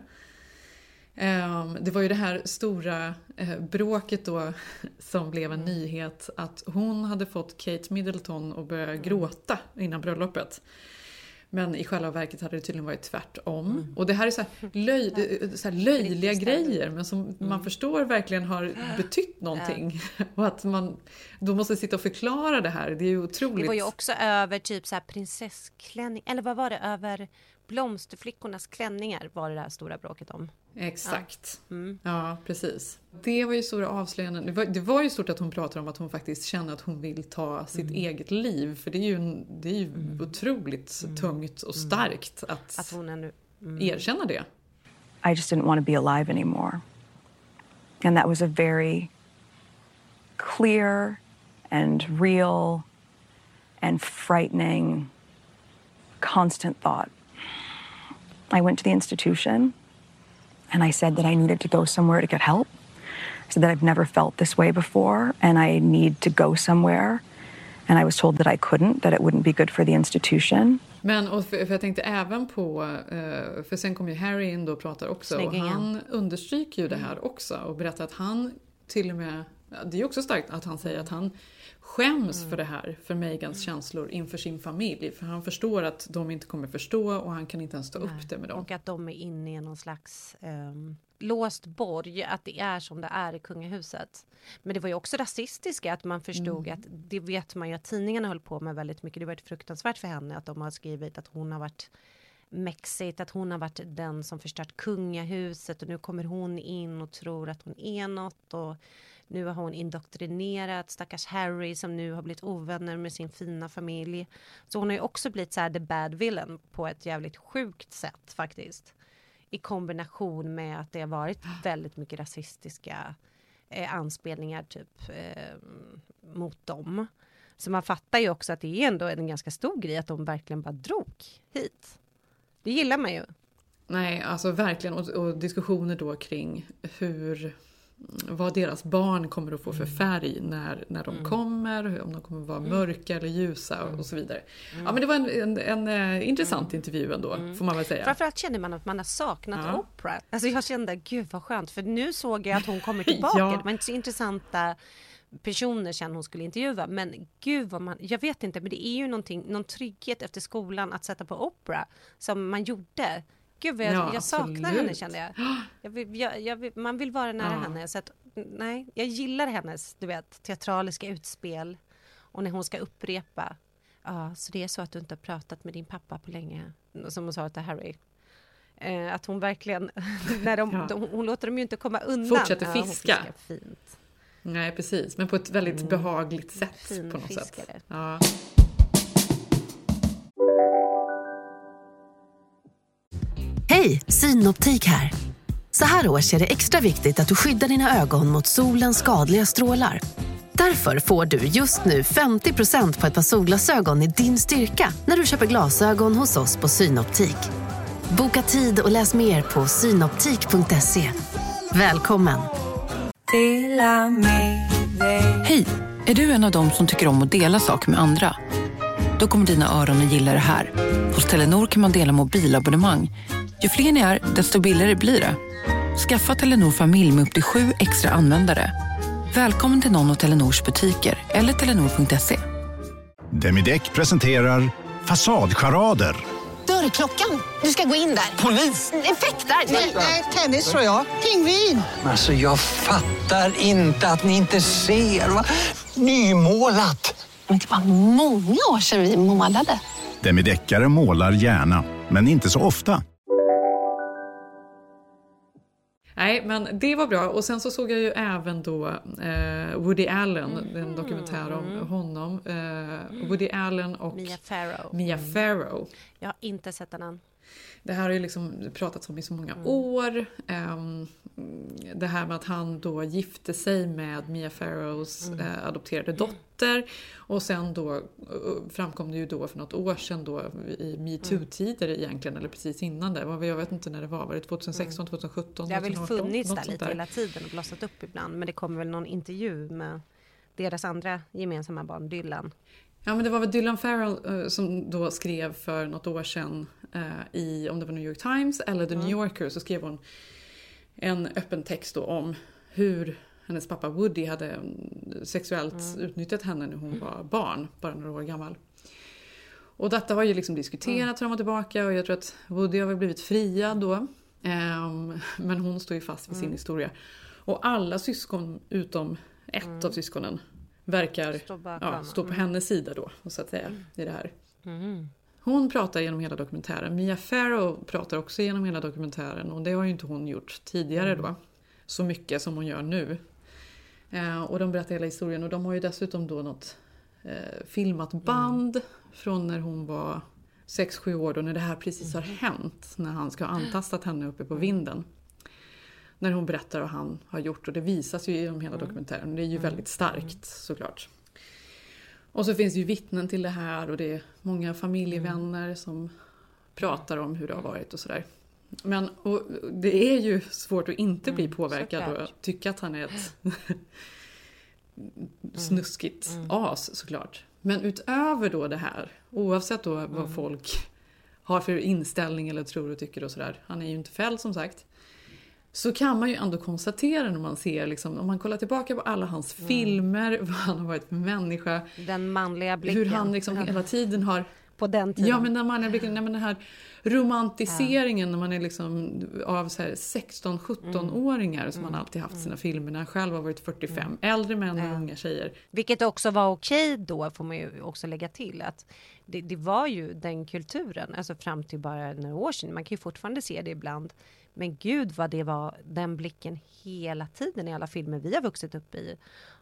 Ehm, Det var ju det här stora eh, bråket då som blev en nyhet att hon hade fått Kate Middleton att börja gråta innan bröllopet. Men i själva verket hade det tydligen varit tvärtom. Och det här är så här, löj, det- så här löjliga grejer men som man förstår verkligen har betytt någonting. Och att man då måste sitta och förklara det här, det är ju otroligt. Det var ju också över typ så här prinsessklänning, eller vad var det? Över blomsterflickornas klänningar var det där stora bråket om. Exakt. Ja. Mm. Ja, precis. Det var ju stora avslöjanden. Det var, det var ju stort att hon pratar om att hon faktiskt känner att hon vill ta sitt Mm. eget liv. För det är ju, det är ju otroligt tungt och starkt att, Att hon ännu... mm. erkänna det. I just didn't want to be alive anymore. And that was a very clear and real and frightening constant thought. I went to the institution and I said that I needed to go somewhere to get help. I said that I've never felt this way before and I need to go somewhere. And I was told that I couldn't, that it wouldn't be good for the institution. Men och för, för jag tänkte även på, eh, för sen kommer ju Harry in då och pratar också Släggingen. och han understryker ju det här också och berättar att han till och med, det är också starkt att han säger att han skäms för det här, för Megans känslor inför sin familj. För han förstår att de inte kommer förstå och han kan inte ens ta upp det med dem. Och att de är inne i någon slags ehm, låst borg, att det är som det är i kungahuset. Men det var ju också rasistiska, att man förstod Mm. att det vet man ju att tidningarna höll på med väldigt mycket. Det var fruktansvärt för henne att de har skrivit att hon har varit Mexit, att hon har varit den som förstört kungahuset och nu kommer hon in och tror att hon är något och nu har hon indoktrinerat stackars Harry som nu har blivit ovänner med sin fina familj. Så hon har ju också blivit så här the bad villain på ett jävligt sjukt sätt faktiskt. I kombination med att det har varit väldigt mycket rasistiska eh, anspelningar typ eh, mot dem. Så man fattar ju också att det är ändå en ganska stor grej att de verkligen bara drog hit. Det gillar man ju. Nej, alltså verkligen. Och, och diskussioner då kring hur vad deras barn kommer att få för färg när, när de kommer, hur- om de kommer att vara mörka eller ljusa och så vidare. Ja men det var en, en, en eh, intressant intervju ändå, får man väl säga. Framförallt känner man att man har saknat Ja. Oprah. Alltså jag kände, gud vad skönt, för nu såg jag att hon kommer tillbaka. Ja. Det var inte så intressanta personer sen hon skulle intervjua. Men gud vad man, jag vet inte, men det är ju någonting, någon trygghet efter skolan att sätta på Oprah som man gjorde. Gud jag, Ja, jag saknar henne kände jag. jag, vill, jag, vill, man vill vara nära Ja. henne. Så att, nej, jag gillar hennes du vet, teatraliska utspel. Och när hon ska upprepa. Ja, så det är så att du inte har pratat med din pappa på länge. Som hon sa till Harry. Eh, att hon verkligen, när de, Ja. de, hon låter dem ju inte komma undan. Fortsätter Ja, fiska. fiskar Fint. Nej precis, men på ett väldigt behagligt sätt Fin på något sätt. fiskare. Ja. Hej, Synoptik här. Så här års är det extra viktigt att du skyddar dina ögon mot solens skadliga strålar. Därför får du just nu 50% på ett par solglasögon i din styrka när du köper glasögon hos oss på Synoptik. Boka tid och läs mer på synoptik.se. Välkommen! Hej! Är du en av dem som tycker om att dela saker med andra? Då kommer dina öron att gilla det här. Hos Telenor kan man dela mobilabonnemang. Ju fler ni är, desto billigare blir det. Skaffa Telenor familj med upp till sju extra användare. Välkommen till någon av Telenors butiker eller telenor.se. Demideck presenterar Fasadcharader. Dörrklockan. Du ska gå in där. Polis? Effektar? Nej, tennis tror jag. Pingvin. Alltså jag fattar inte att ni inte ser. Va? Nymålat! Men det var många år sedan vi målade. Demideckare målar gärna, men inte så ofta. Nej, men det var bra. Och sen så såg jag ju även då eh, Woody Allen, en dokumentär om honom. Eh, Woody Allen och Mia Farrow. Mia Farrow. Jag har inte sett den än. Det här har ju liksom pratats om i så många år. Ehm, det här med att han då gifte sig med Mia Farrows eh, adopterade dotter. Och sen då eh, framkom det ju då för något år sedan då i metoo-tider egentligen, eller precis innan det. Jag vet inte när det var, var det 2016, 2017? Det har väl 2018? funnits där lite hela tiden och blossat upp ibland. Men det kommer väl någon intervju med deras andra gemensamma barn, Dylan. Ja men det var väl Dylan Farrell eh, som då skrev för något år sedan eh, i, om det var New York Times eller The New Yorker, så skrev hon en öppen text då om hur hennes pappa Woody hade mm, sexuellt utnyttjat henne när hon var barn, bara några år gammal. Och detta har ju liksom diskuterats fram och tillbaka och jag tror att Woody har väl blivit friad då. Ehm, men hon står ju fast vid sin historia. Och alla syskon utom ett av syskonen verkar bakom. ja, stå på Mm. hennes sida då, så att säga, i det här. Mm. Hon pratar genom hela dokumentären. Mia Farrow pratar också genom hela dokumentären och det har ju inte hon gjort tidigare då. Så mycket som hon gör nu. Eh, och de berättar hela historien och de har ju dessutom då något eh, filmat band från när hon var 6-7 år då när det här precis har hänt. När han ska ha antastat henne uppe på vinden. När hon berättar vad han har gjort och det visas ju genom hela Mm. dokumentären. Det är ju väldigt starkt såklart. Och så finns det ju vittnen till det här och det är många familjevänner Mm. som pratar om hur det har varit och sådär. Men och det är ju svårt att inte bli påverkad och Mm, såklart. tycka att han är ett Mm. snuskigt as såklart. Men utöver då det här, oavsett då Mm. vad folk har för inställning eller tror och tycker och sådär. Han är ju inte fälld som sagt. Så kan man ju ändå konstatera när man ser, liksom, om man kollar tillbaka på alla hans Mm. filmer, vad han har varit för människa. Den manliga blicken. Hur han liksom hela tiden har... På den tiden. Ja men den manliga blicken, nej, men den här romantiseringen när man är liksom av så här 16-17-åringar som han alltid haft sina filmer när han själv har varit 45. Äldre män och unga tjejer. Vilket också var okej då, får man ju också lägga till. att det, det var ju den kulturen, alltså fram till bara några år sedan. Man kan ju fortfarande se det ibland. Men gud vad det var den blicken hela tiden i alla filmer vi har vuxit upp i.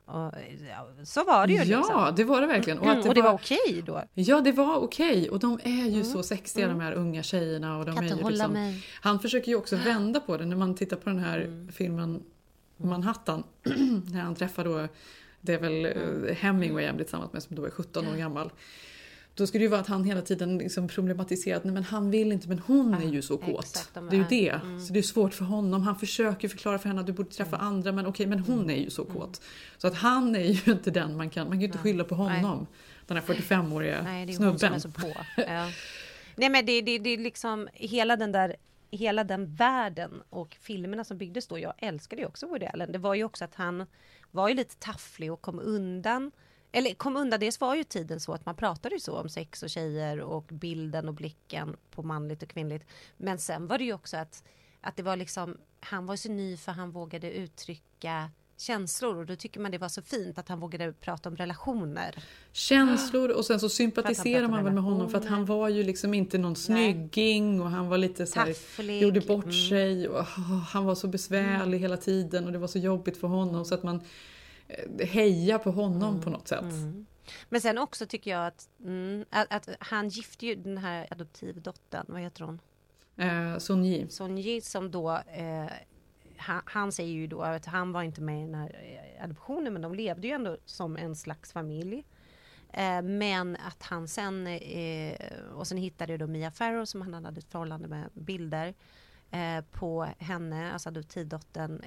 Och, ja, så var det ju. Ja, liksom. det var det verkligen. Och, och det var, okej då. Ja, det var okej. Och de är ju så sexiga de här unga tjejerna. Och de Kan är ju liksom, mig. Han försöker ju också vända på det när man tittar på den här filmen Manhattan. när han träffar då, det är väl eh, Hemingway han blir tillsammans med som då är 17 år gammal. Då skulle det ju vara att han hela tiden liksom problematiserar att nej, men han vill inte men hon är ju så kåt. exakt, de det är ju det. mm. Så det är svårt för honom. Han försöker förklara för henne att du borde träffa andra men okej men hon är ju så kåt. Så att han är ju inte den man kan, man kan ju inte skylla på honom. Den här 45-åriga Nej, det är snubben. hon som är så på. Ja. Nej men det, det, det är liksom hela den där Hela den världen och filmerna som byggdes då, jag älskade ju också Woody Allen. Det var ju också att han var ju lite tafflig och kom undan. Eller kom undan, dels var ju tiden så att man pratade ju så om sex och tjejer och bilden och blicken på manligt och kvinnligt. Men sen var det ju också att, att det var liksom, han var så ny för han vågade uttrycka känslor och då tycker man det var så fint att han vågade prata om relationer. Känslor och sen så sympatiserar man väl med honom för att han var ju liksom inte någon snygging och han var lite så här, Tafflig. gjorde bort Mm. sig och han var så besvärlig hela tiden och det var så jobbigt för honom så att man eh, hejar på honom på något sätt. Mm. Men sen också tycker jag att, mm, att, att han gifte ju den här adoptivdottern, vad heter hon? Eh. Sun Yi som då eh, han, han säger ju då att han var inte med i den här eh, adoptionen men de levde ju ändå som en slags familj. Eh, men att han sen eh, och sen hittade då Mia Farrow som han hade ett förhållande med bilder eh, på henne, alltså adoptivdottern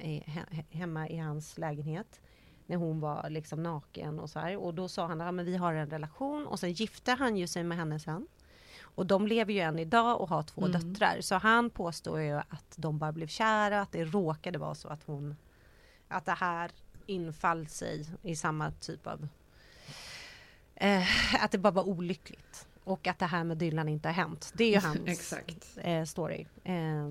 hemma i hans lägenhet när hon var liksom naken och så här. Och då sa han ja, men vi har en relation och sen gifte han ju sig med henne sen. Och de lever ju än idag och har två Mm. döttrar. Så han påstår ju att de bara blev kära, att det råkade vara så att hon... Att det här infall sig i samma typ av... Eh, att det bara var olyckligt. Och att det här med Dylan inte har hänt. Det är ju hans Exakt. Eh, story. Eh,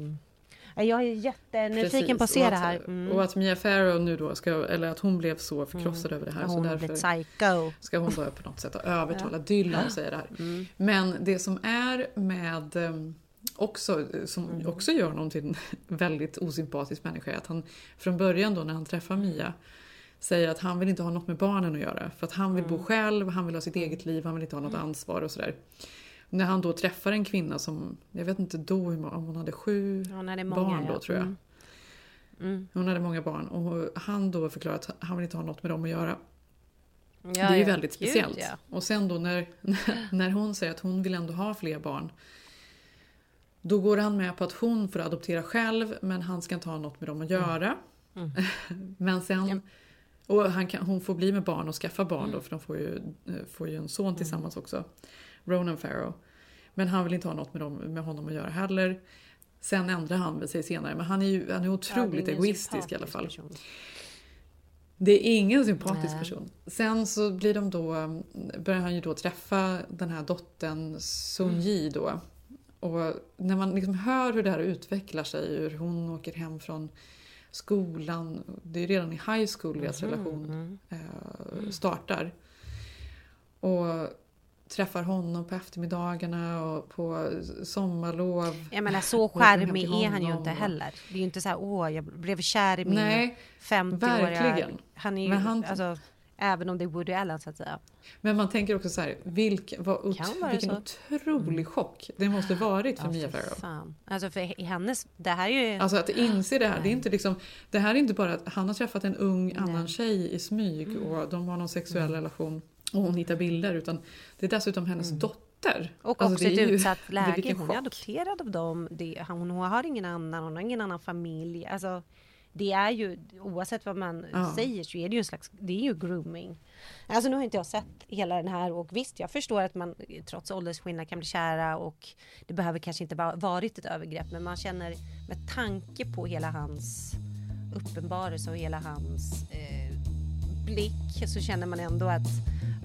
jag är jättenyfiken på att se och det att, här. Mm. Och att Mia Farrow nu då ska, eller att hon blev så förkrossad över det här. Så hon har därför psycho. ska hon då på något sätt övertala. Dylan att säga det här. Mm. Men det som är med ehm, också, som Mm. också gör honom till en väldigt osympatisk människa är att han från början då när han träffar Mia säger att han vill inte ha något med barnen att göra. För att han vill Mm. bo själv, han vill ha sitt eget liv, han vill inte ha något ansvar och sådär. När han då träffar en kvinna som, jag vet inte då om hon hade sju Hon hade många, barn då ja. tror jag. Mm. Mm. Hon hade många barn och han då förklarar att han vill inte ha något med dem att göra. Ja, det är ju ja. väldigt Gud, speciellt. ja. Och sen då när, när hon säger att hon vill ändå ha fler barn. Då går han med på att hon får adoptera själv men han ska inte ha något med dem att göra. Mm. men sen... Och han kan, hon får bli med barn och skaffa barn Mm. då för de får ju, eh, får ju en son tillsammans också. Ronan Farrow. Men han vill inte ha något med, dem, med honom att göra heller. Sen ändrar han sig senare men han är ju han är otroligt ingen egoistisk i alla fall. person. Det är ingen sympatisk Nej. person. Sen så blir de då, börjar han ju då träffa den här dottern Sun Yi då. Och när man liksom hör hur det här utvecklar sig, hur hon åker hem från skolan. Det är redan i high school deras Mhm, relation mm. eh, startar. Och träffar honom på eftermiddagarna och på sommarlov. Jag menar så charmig är han ju inte heller. Det är ju inte så här, åh jag blev kär i min Nej, 50-åriga... verkligen. Han är ju, Men han- alltså, Även om det är Woody Allen så att säga. Men man tänker också så här, vilk, vad, vilken så. otrolig chock det måste varit för Ja, Mia Farrow. fan. Alltså för i hennes, det här är ju... Alltså att inse det här, det är inte liksom, det här är inte bara att han har träffat en ung annan Nej. tjej i smyg Mm. och de har någon sexuell relation och hon hittar bilder utan det är dessutom hennes dotter. Mm. Och Alltså, också det är ett ju- utsatt läge. Hon är adopterad av dem. Det, hon, hon har ingen annan, hon har ingen annan familj. Alltså, det är ju, oavsett vad man Ja. säger så är det ju en slags, det är ju grooming. Alltså nu har inte jag sett hela den här och visst jag förstår att man trots åldersskillnad kan bli kära och det behöver kanske inte va- varit ett övergrepp men man känner med tanke på hela hans uppenbarelse och hela hans eh, blick så känner man ändå att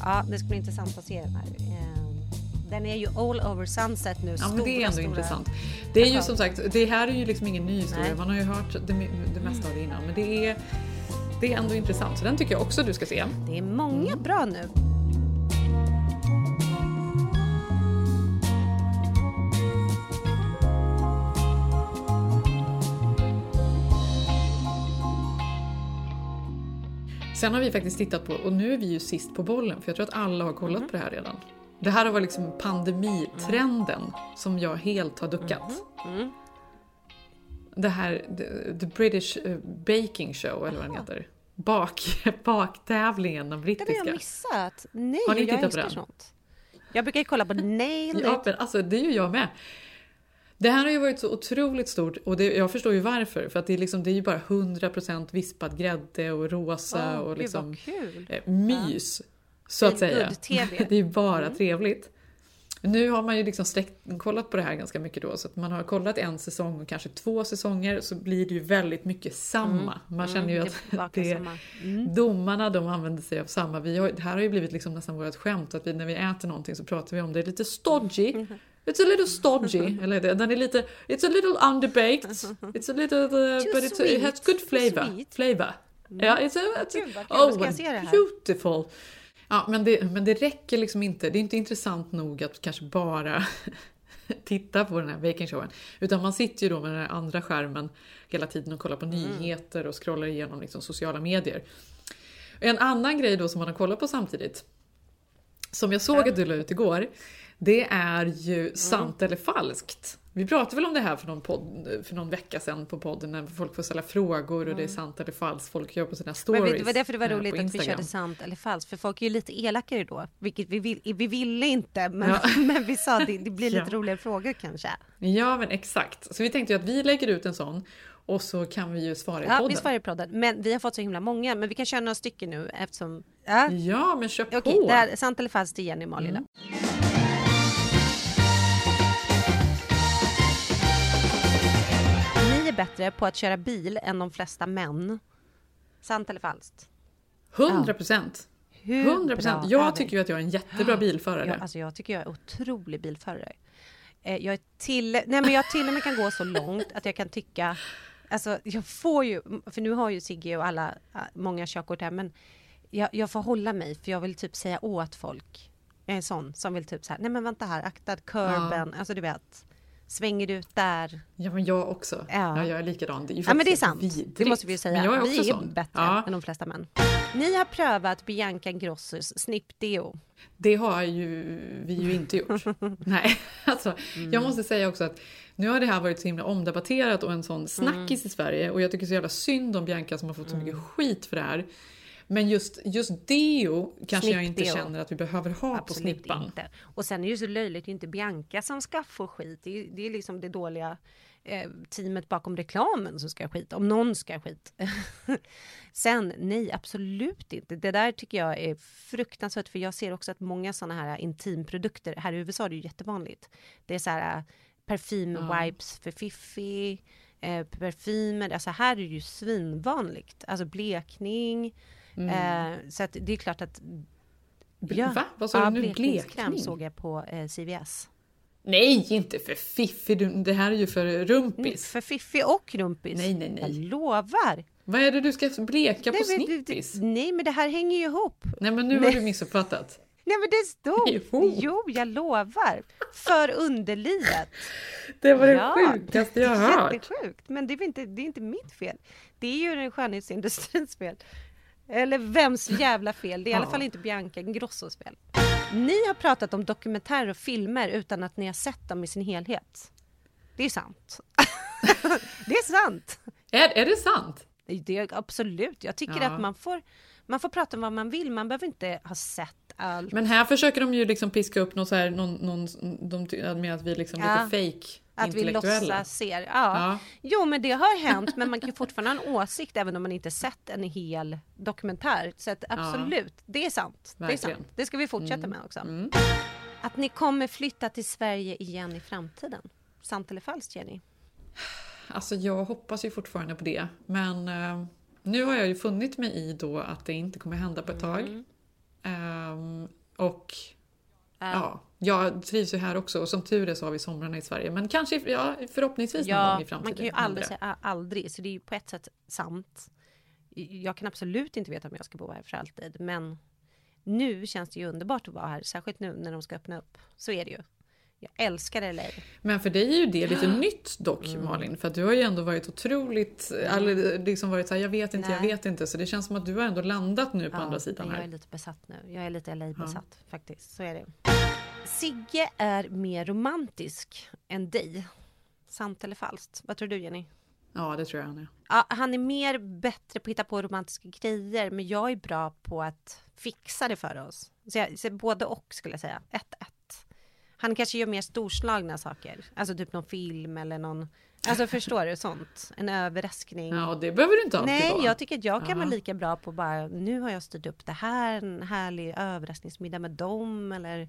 ja, det ska bli intressant att se den här. Eh, den är ju all over sunset nu. Ja men det är ändå stora, intressant. Det är ju som sagt, det här är ju liksom ingen ny historia. Nej. Man har ju hört det, det mesta av det innan. Men det är, det är ändå intressant. Så den tycker jag också du ska se. Det är många bra nu. Sen har vi faktiskt tittat på, och nu är vi ju sist på bollen för jag tror att alla har kollat på det här redan. Det här har varit liksom pandemitrenden som jag helt har duckat. Det här, the, the British eh, Baking Show eller vad den heter. Bak, baktävlingen, den Den har brittiska. jag missat. Nej, Har ni jag tittat på den? sånt. Jag brukar ju kolla på Nailed Ja, men alltså det är ju jag med. Det här har ju varit så otroligt stort och det, jag förstår ju varför. För att det är, liksom, det är ju bara 100% vispad grädde och rosa Åh, och liksom eh, mys. Så att säga. Det är bara Mm. trevligt. Nu har man ju liksom sträckt, kollat på det här ganska mycket då. Så att man har kollat en säsong och kanske två säsonger så blir det ju väldigt mycket samma. Mm. Man Mm, känner ju det att det. Mm. domarna de använder sig av samma. Vi har, det här har ju blivit liksom nästan vårt skämt att vi, när vi äter någonting så pratar vi om det är lite stodgy. Mm. It's a little stodgy. Eller det, den är lite, it's a little underbaked. It's a little, uh, but it's, it has good flavor. flavor. Ja, it's a, it's a, här. beautiful. Ja, men det, men det räcker liksom inte. Det är inte intressant nog att kanske bara titta på den här baking showen. Utan man sitter ju då med den här andra skärmen hela tiden och kollar på Mm. nyheter och scrollar igenom liksom sociala medier. En annan grej då som man har kollat på samtidigt, som jag såg att du la ut igår, det är ju Mm. sant eller falskt. Vi pratade väl om det här för någon, podd, för någon vecka sedan på podden när folk får ställa frågor och det är sant eller falskt. Folk gör på sina stories. Mm. Men det var därför det var roligt på att vi körde sant eller falskt. För folk är ju lite elakare då. Vilket vi, vill, vi ville inte. Men, Ja. men vi sa att det, det blir lite Ja. roligare frågor kanske. Ja men exakt. Så vi tänkte ju att vi lägger ut en sån och så kan vi ju svara i Ja, podden. vi svarar i podden. Men vi har fått så himla många. Men vi kan köra några stycken nu eftersom... Ja, Ja men kör på! Okej, det här, sant eller falskt Jenny och Malin Mm. Är bättre på att köra bil än de flesta män. Sant eller falskt? 100 procent! Hur 100 bra procent! är Jag tycker ju att jag är en jättebra bilförare. Ja, alltså jag tycker jag är otrolig bilförare. Eh, Jag, är till, nej men jag till och med kan gå så långt att jag kan tycka... Alltså jag får ju... För nu har ju Sigge och alla, äh, många körkort här, men jag, jag får hålla mig för jag vill typ säga åt folk. Jag är en sån som vill typ så här, nej men vänta här, akta kurben, alltså du vet. Svänger ut där? Ja men jag också. Ja. Ja. jag är likadan. Det är ju Ja men det är sant, vidrigt. det måste vi ju säga. Men jag är vi är sån. bättre Ja. än de flesta män. Ni har prövat Bianca Grossus snippdeo. Det har ju vi ju inte gjort. Nej, alltså Mm. jag måste säga också att nu har det här varit så himla omdebatterat och en sån snackis i Sverige och jag tycker så jävla synd om Bianca som har fått så mycket skit för det här. Men just, just deo kanske jag inte Snippdeo. känner att vi behöver ha på Absolut snippan. inte. Och sen är det ju så löjligt, det är inte Bianca som ska få skit. Det är, det är liksom det dåliga eh, teamet bakom reklamen som ska ha skit. Om någon ska skit. sen, nej absolut inte. Det där tycker jag är fruktansvärt. För jag ser också att många sådana här intimprodukter, här i USA är det ju jättevanligt. Det är så här eh, parfym-wipes för fiffi. Eh, parfymer, alltså här är det ju svinvanligt. Alltså blekning. Mm. Eh, så att det är klart att Va? Vad sa du nu? Blekning? såg jag på eh, CVS. Nej, inte för fiffi. Du- Det här är ju för rumpis. För fiffi och rumpis. Nej, nej, Jag nej. lovar. Vad är det du ska bleka på Nej, men det- snippis? Nej, men det här hänger ju ihop. Nej, men nu har Nej. du missuppfattat. Nej, men det stod. Jo. Jo, jag lovar. För underlivet. Det var det sjukaste jag har det är hört. Jättesjukt. Men det är, inte, det är inte mitt fel. Det är ju den skönhetsindustrins fel. Eller vems jävla fel? Det är i alla fall inte Bianca Ingrossos fel. Ni har pratat om dokumentärer och filmer utan att ni har sett dem i sin helhet. Det är sant. det är sant. Är, är det sant? Det är absolut. Jag tycker Ja. att man får, man får prata om vad man vill. Man behöver inte ha sett allt. Men här försöker de ju liksom piska upp något så här, någon, någon, de med att vi liksom Ja. lite fake Att vi låtsas ser. Ja. Ja. Jo, men det har hänt. Men man kan fortfarande ha en åsikt även om man inte sett en hel dokumentär. Så att absolut, det är sant. Det är sant. Det ska vi fortsätta Mm. med också. Att ni kommer flytta till Sverige igen i framtiden. Sant eller falskt, Jenny? Alltså jag hoppas ju fortfarande på det. Men eh, nu har jag ju funnit mig i då att det inte kommer hända på ett tag. Mm. Ehm, och ja, jag trivs ju här också och som tur är så har vi somrarna i Sverige. Men kanske, ja, förhoppningsvis någon Ja, gång i framtiden. man kan ju aldrig säga aldrig, så det är ju på ett sätt sant. Jag kan absolut inte veta om jag ska bo här för alltid, men nu känns det ju underbart att vara här, särskilt nu när de ska öppna upp. Så är det ju. Jag älskar LA. Men för dig är ju det lite nytt dock Mm. Malin. För att du har ju ändå varit otroligt, eller liksom varit såhär jag vet inte, jag Nej. vet inte. Så det känns som att du har ändå landat nu på andra sidan men jag här. är lite besatt nu. Jag är lite LA-besatt faktiskt. Så är det. Sigge är mer romantisk än dig. Sant eller falskt? Vad tror du Jenny? Ja, det tror jag han är. Ja, han är mer bättre på att hitta på romantiska grejer, men jag är bra på att fixa det för oss. Så, jag, så både och skulle jag säga. Ett, ett. Han kanske gör mer storslagna saker, alltså typ någon film eller någon, alltså förstår du sånt? En överraskning. Ja, och det behöver du inte alltid Nej, vara. jag tycker att jag kan Ja. vara lika bra på bara, nu har jag styrt upp det här, en härlig överraskningsmiddag med dem eller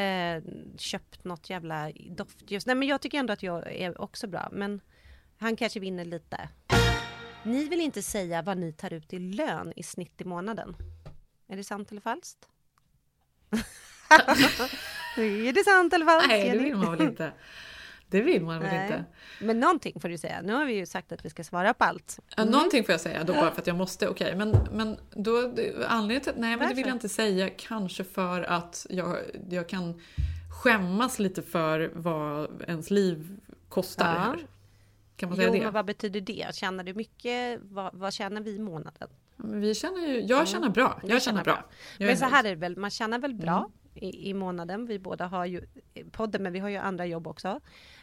eh, köpt något jävla doftljus. Nej, men jag tycker ändå att jag är också bra, men han kanske vinner lite. Ni vill inte säga vad ni tar ut i lön i snitt i månaden. Är det sant eller falskt? är det sant eller falskt? Nej, det vill man väl inte. Det vill man väl Nej. inte. Men någonting får du säga. Nu har vi ju sagt att vi ska svara på allt. Mm. Någonting får jag säga då bara för att jag måste. Okej, men, men då, anledningen till nej men det vill Varför? jag inte säga. Kanske för att jag, jag kan skämmas lite för vad ens liv kostar Ja. här. Kan man säga jo, det? men vad betyder det? Tjänar du mycket? Vad, vad tjänar vi i månaden? Vi känner ju, jag känner bra. Jag känner bra. Jag Men så här är det väl, man tjänar väl bra Mm. I, i månaden. Vi båda har ju podden, men vi har ju andra jobb också.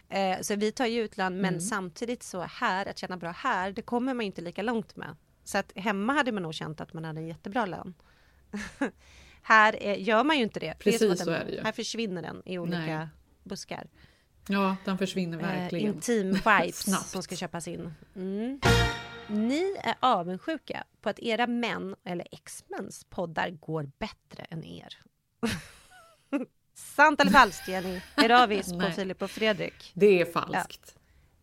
Eh, så vi tar ju ut lön, men Mm. samtidigt så här, att tjäna bra här, det kommer man inte lika långt med. Så att hemma hade man nog känt att man hade en jättebra lön. här är, gör man ju inte det. det är Precis att så den, är det ju. Här försvinner den i olika Nej. buskar. Ja, den försvinner Eh, verkligen. intim vibes som ska köpas in. Mm. Ni är avundsjuka på att era män eller ex-mäns poddar går bättre än er. Sant eller falskt Jenny? Är det avis på. Filip och Fredrik? Det är falskt.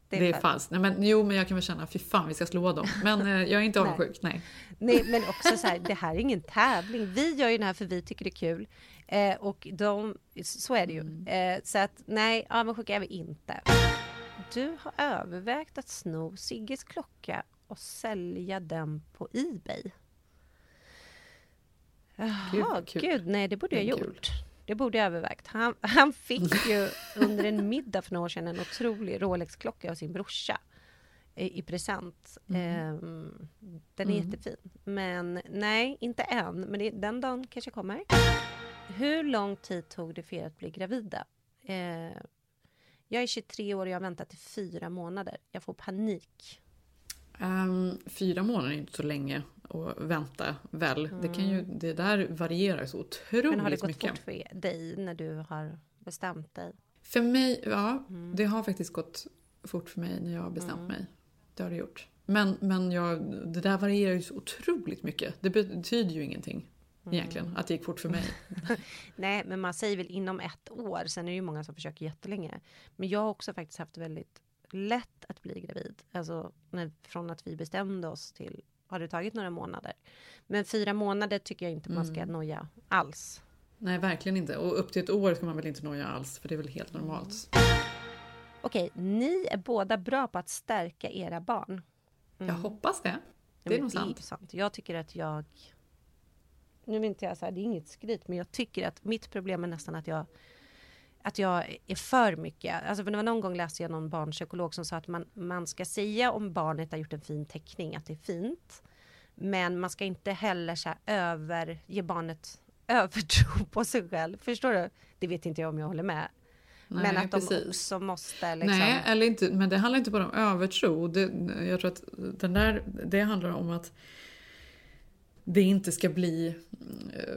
det det är är, falskt. falskt. Nej, men, jo, men jag kan väl känna, fy fan vi ska slå dem. Men eh, jag är inte avundsjuk, nej. Nej, men också så här, det här är ingen tävling. Vi gör ju det här för vi tycker det är kul. Eh, och de, så är det ju. Mm. Eh, så att nej, avundsjuka är vi inte. Du har övervägt att sno Sigges klocka och sälja den på Ebay. Jaha, kul. gud, nej det borde jag Det ha kul. Det borde jag övervägt. Han, han fick ju under en middag för några år sedan en otrolig Rolex-klocka av sin brorsa i, i present. Ehm, den är Mm. jättefin. Men nej, inte än. Men det, den dagen kanske kommer. Hur lång tid tog det för er att bli gravida? Eh, jag är 23 år och jag har väntat i fyra månader. Jag får panik. Ehm, fyra månader är inte så länge att vänta väl. Det, kan ju, det där varierar så otroligt Mm. Men har det gått mycket. fort för dig när du har bestämt dig? För mig, ja, Mm. det har faktiskt gått fort för mig när jag har bestämt Mm. mig. Det har det gjort. Men, men jag, det där varierar ju så otroligt mycket. Det betyder ju ingenting egentligen, Mm. att det gick fort för mig. Nej, men man säger väl inom ett år. Sen är det ju många som försöker jättelänge. Men jag har också faktiskt haft väldigt lätt att bli gravid. Alltså när, från att vi bestämde oss till har det tagit några månader. Men fyra månader tycker jag inte man ska Mm. noja alls. Nej, verkligen inte. Och upp till ett år ska man väl inte noja alls, för det är väl helt normalt. Okej, ni är båda bra på att stärka era barn. Jag hoppas det. Ja, Det är men nog det är sant. sant. Jag tycker att jag... Nu vill inte jag säga, det är inget skryt, men jag tycker att mitt problem är nästan att jag att jag är för mycket. Alltså för det var någon gång läste jag någon barnpsykolog som sa att man, man ska säga om barnet har gjort en fin teckning att det är fint. Men man ska inte heller så här över, ge barnet övertro på sig själv. Förstår du? Det vet inte jag om jag håller med. Nej, men att de precis. också måste liksom... Nej, eller inte, men det handlar inte bara om övertro. Det, jag tror att den där, det handlar om att det inte ska bli eh,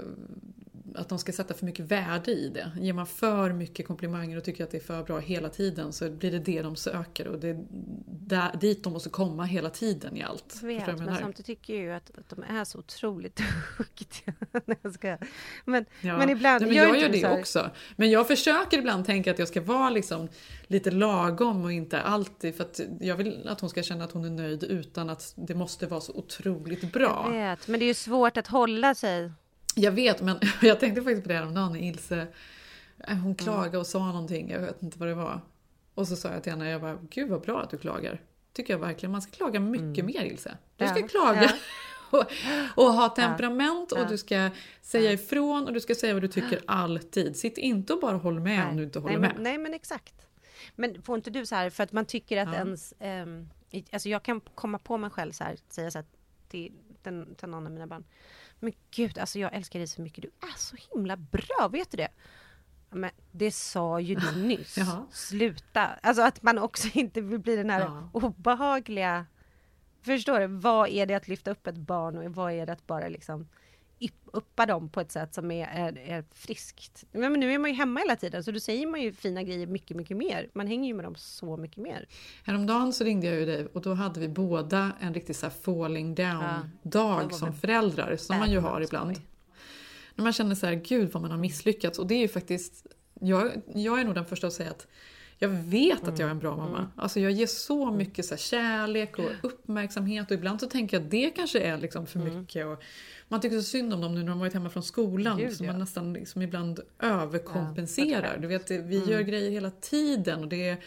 att de ska sätta för mycket värde i det. Ger man för mycket komplimanger och tycker att det är för bra hela tiden så blir det det de söker och det är där, dit de måste komma hela tiden i allt. Jag vet, jag men samtidigt tycker jag ju att, att de är så otroligt duktiga. Jag. Men, Ja. men ibland Nej, men jag inte gör det här- också. Men jag försöker ibland tänka att jag ska vara liksom lite lagom och inte alltid för att jag vill att hon ska känna att hon är nöjd utan att det måste vara så otroligt bra. Jag vet, men det är ju svårt att hålla sig. Jag vet, men jag tänkte faktiskt på det häromdagen när Ilse eh, hon klagade och sa någonting, jag vet inte vad det var. Och så sa jag till henne, jag bara, gud vad bra att du klagar. Tycker jag verkligen, man ska klaga mycket mer Ilse. Du ska Ja, klaga. ja. Och, och ha temperament Ja. och du ska säga ifrån och du ska säga vad du tycker alltid. Sitt inte och bara håll med om du inte håller nej, med. Men, nej men exakt. Men får inte du så här, för att man tycker att ens... i- alltså jag kan komma på mig själv så här, säga så här till, den, till någon av mina barn. Men gud, alltså jag älskar dig så mycket. Du är så himla bra, vet du det? Men det sa ju du nyss. Jaha. Sluta. Alltså att man också inte vill bli den här Ja. obehagliga... Förstår du? Vad är det att lyfta upp ett barn och vad är det att bara liksom uppa dem på ett sätt som är, är, är friskt. Men nu är man ju hemma hela tiden så då säger man ju fina grejer mycket, mycket mer. Man hänger ju med dem så mycket mer. Häromdagen så ringde jag ju dig och då hade vi båda en riktig så falling Ja, down-dag var som föräldrar, som man ju har ibland. skoj. När man känner så här, gud vad man har misslyckats. Och det är ju faktiskt, jag, jag är nog den första att säga att jag vet att jag är en bra mamma. Alltså jag ger så mycket så här kärlek och uppmärksamhet och ibland så tänker jag att det kanske är liksom för mycket. Och man tycker så synd om dem nu när de varit hemma från skolan. Gud, så ja. man nästan liksom ibland överkompenserar. du vet, vi gör grejer hela tiden och det är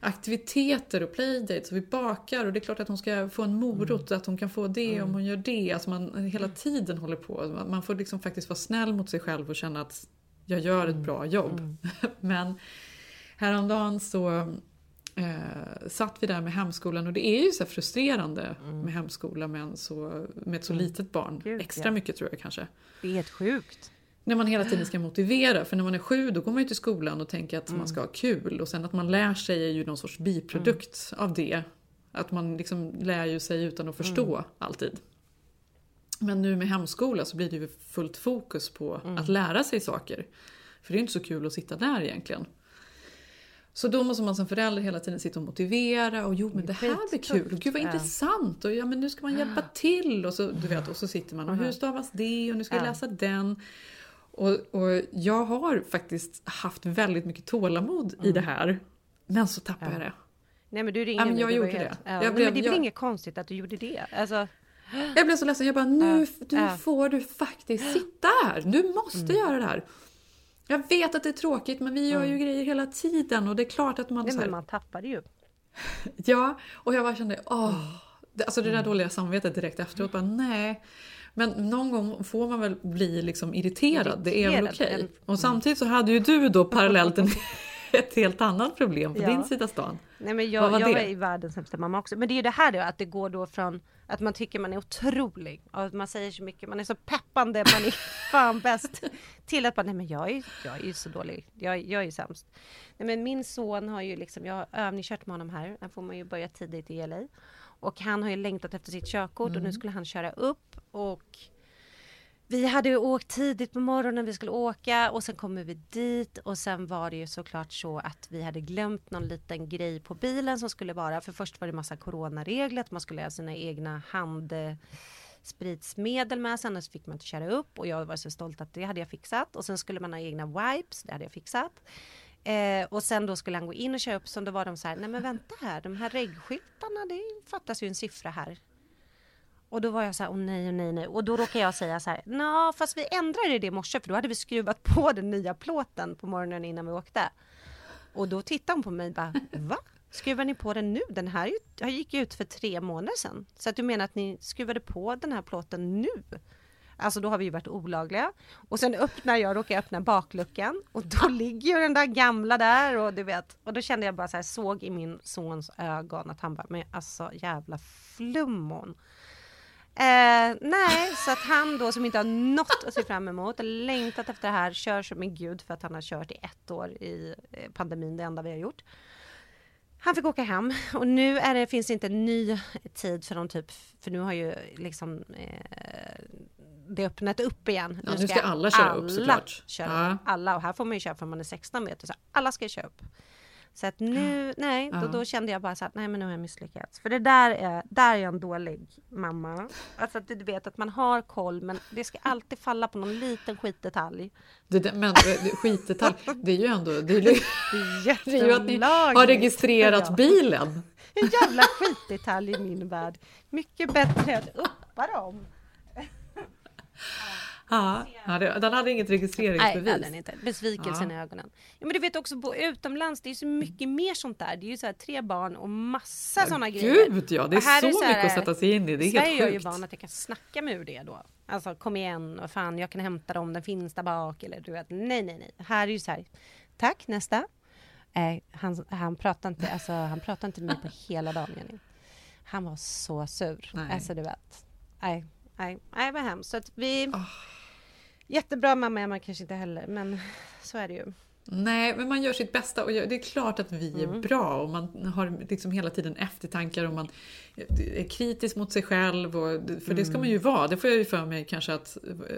aktiviteter och playdates och vi bakar och det är klart att hon ska få en morot att hon kan få det om hon gör det. Alltså man hela tiden håller på. Man- Man får liksom faktiskt vara snäll mot sig själv och känna att jag gör ett bra jobb. Men häromdagen så eh, satt vi där med hemskolan och det är ju så frustrerande med hemskola med, en så, med ett så litet barn. Gud, Extra ja. mycket tror jag kanske. Det är helt sjukt. När man hela tiden ska motivera, för när man är sju då går man ju till skolan och tänker att man ska ha kul och sen att man lär sig är ju någon sorts biprodukt av det. Att man liksom lär ju sig utan att förstå alltid. Men nu med hemskola så blir det ju fullt fokus på att lära sig saker. För det är ju inte så kul att sitta där egentligen. Så då måste man som förälder hela tiden sitta och motivera och jo men det här blir kul och gud vad Ja. intressant och ja men nu ska man hjälpa till och så, du vet, och så sitter man och hur stavas det och nu ska jag Ja. läsa den. Och, och jag har faktiskt haft väldigt mycket tålamod i det här. Men så tappar jag det. Nej men du ringer Ja, men jag gjorde det. Ja, Jag blev- men det är väl jag- inget konstigt att du gjorde det. Alltså, Jag blev så ledsen, jag bara nu, nu får du faktiskt sitta här. Du måste göra det här. Jag vet att det är tråkigt men vi gör ju grejer hela tiden och det är klart att man... nej, här- men man tappar det ju. Ja, och jag bara kände, åh. Det- Alltså det där Mm. dåliga samvetet direkt efteråt, bara nej. Men någon gång får man väl bli liksom irriterad, det är väl Irriterad, okej. eller- Och samtidigt så hade ju du då parallellt en, ett helt annat problem på Ja. din sida stan. Nej, men Vad jag, var jag det? är i världens sämsta mamma också. Men det är ju det här då, att det går då från att man tycker man är otrolig att man säger så mycket, man är så peppande, man är fan bäst. Till att man, nej men jag är, jag är ju så dålig, jag, jag är ju sämst. Nej men min son har ju liksom, jag har övningskört med honom här, där får man ju börja tidigt i LA. Och han har ju längtat efter sitt körkort och nu skulle han köra upp och vi hade ju åkt tidigt på morgonen, vi skulle åka och sen kommer vi dit och sen var det ju såklart så att vi hade glömt någon liten grej på bilen som skulle vara, för först var det massa coronaregler, att man skulle ha sina egna handspritsmedel eh, med sig, annars fick man inte köra upp och jag var så stolt att det hade jag fixat och sen skulle man ha egna wipes, det hade jag fixat. Eh, och sen då skulle han gå in och köra upp, så då var de så här, nej men vänta här, de här reggskyltarna, det fattas ju en siffra här. Och då var jag så här, åh nej, åh nej, nej. Och då råkade jag säga så här, ja fast vi ändrade det i morse för då hade vi skruvat på den nya plåten på morgonen innan vi åkte. Och då tittade hon på mig och bara, va? Skruvar ni på den nu? Den här gick ju ut för tre månader sedan. Så att du menar att ni skruvade på den här plåten nu? Alltså då har vi ju varit olagliga. Och sen öppnar jag, råkar jag öppna bakluckan och då ligger ju den där gamla där och du vet. Och då kände jag bara så här, såg i min sons ögon att han bara, men alltså jävla flummon. Eh, nej, så att han då som inte har något att se fram emot, längtat efter det här, kör som en gud för att han har kört i ett år i eh, pandemin, det enda vi har gjort. Han fick åka hem och nu är det, finns det inte en ny tid för någon typ, för nu har ju liksom eh, det öppnat upp igen. Ja, nu ska alla köra upp såklart. Köra, ja. Alla, och här får man ju köra för man är 16 meter, så alla ska köra upp. Så att nu, nej, då, då, kände jag bara så att nej men nu har jag misslyckats. För det där är, där är jag en dålig mamma. Alltså att du vet att man har koll men det ska alltid falla på någon liten skitdetalj. Det, men skitdetalj, det är ju ändå, det är, det är ju att ni har registrerat bilen. En jävla skitdetalj i min värld. Mycket bättre att uppa dem. Ja, den hade inget registreringsbevis. Nej, den inte. Besvikelsen ja. i ögonen. Ja, men du vet också på utomlands, det är så mycket mer sånt där. Det är ju så här, tre barn och massa ja, såna grejer. Gud ja, det är så, är så mycket att sätta sig in i. Det är Sverige helt sjukt. är ju van att jag kan snacka med ur det då. Alltså kom igen, vad fan, jag kan hämta dem, den finns där bak. Eller du vet, nej, nej, nej. Här är ju så här, tack, nästa. Eh, han, han pratade inte, alltså, han pratade inte med mig på hela dagen, Jenny. Han var så sur. Nej. Alltså du vet. Nej, nej, nej vad hemskt. Så att vi... Oh. Jättebra mamma är man kanske inte heller, men så är det ju. Nej, men man gör sitt bästa och det är klart att vi är mm. bra och man har liksom hela tiden eftertankar och man är kritisk mot sig själv. Och, för mm. det ska man ju mm. vara. Det får jag ju för mig kanske att eh,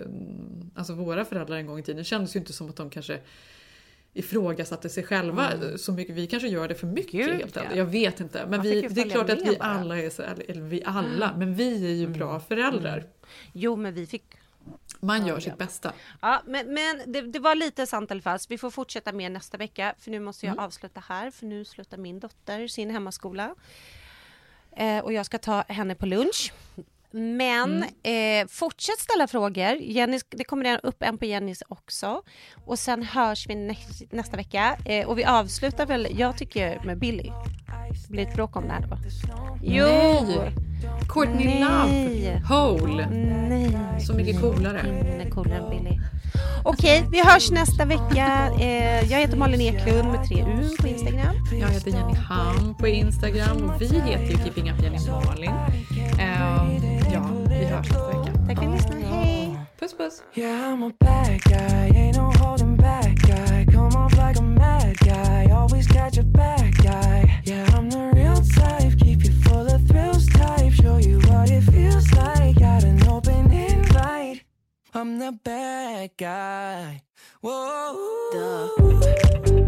alltså våra föräldrar en gång i tiden kändes ju inte som att de kanske ifrågasatte sig själva mm. så mycket. Vi kanske gör det för mycket Gud, helt ja. Jag vet inte. Men vi, det är klart att vi alla är så, eller vi alla, men vi är ju bra mm. föräldrar. Mm. Jo, men vi fick man gör sitt bästa. Ja, men, men det, det, var lite sant eller falskt. Vi får fortsätta med nästa vecka, för nu måste jag mm. avsluta här, för nu slutar min dotter sin hemmaskola. Eh, och jag ska ta henne på lunch. Men mm. eh, fortsätt ställa frågor. Jenny, det kommer upp en på Jennys också. Och sen hörs vi nä nästa vecka. Eh, och vi avslutar väl, jag tycker med Billy. Det blir ett bråk om det här då. Jo! Nej. Courtney Nej. Love, Hole. Nej. Så mycket coolare. Är coolare än Billy. Okej, vi hörs nästa vecka. Eh, jag heter Malin Eklund med tre U på Instagram. Jag heter Jenny Ham på Instagram och vi heter ju Keeping Up Jenny Malin. Ja, vi hörs nästa vecka. Tack för att ni lyssnade. Hej! Puss puss! Yeah, I'm a bad guy, ain't no holding back guy. Come off like a mad guy, always catch a bad guy. Yeah, I'm the real type, keep you full of thrills type. Show you what it feels like, got an open invite. I'm the bad guy, whoa. Duh.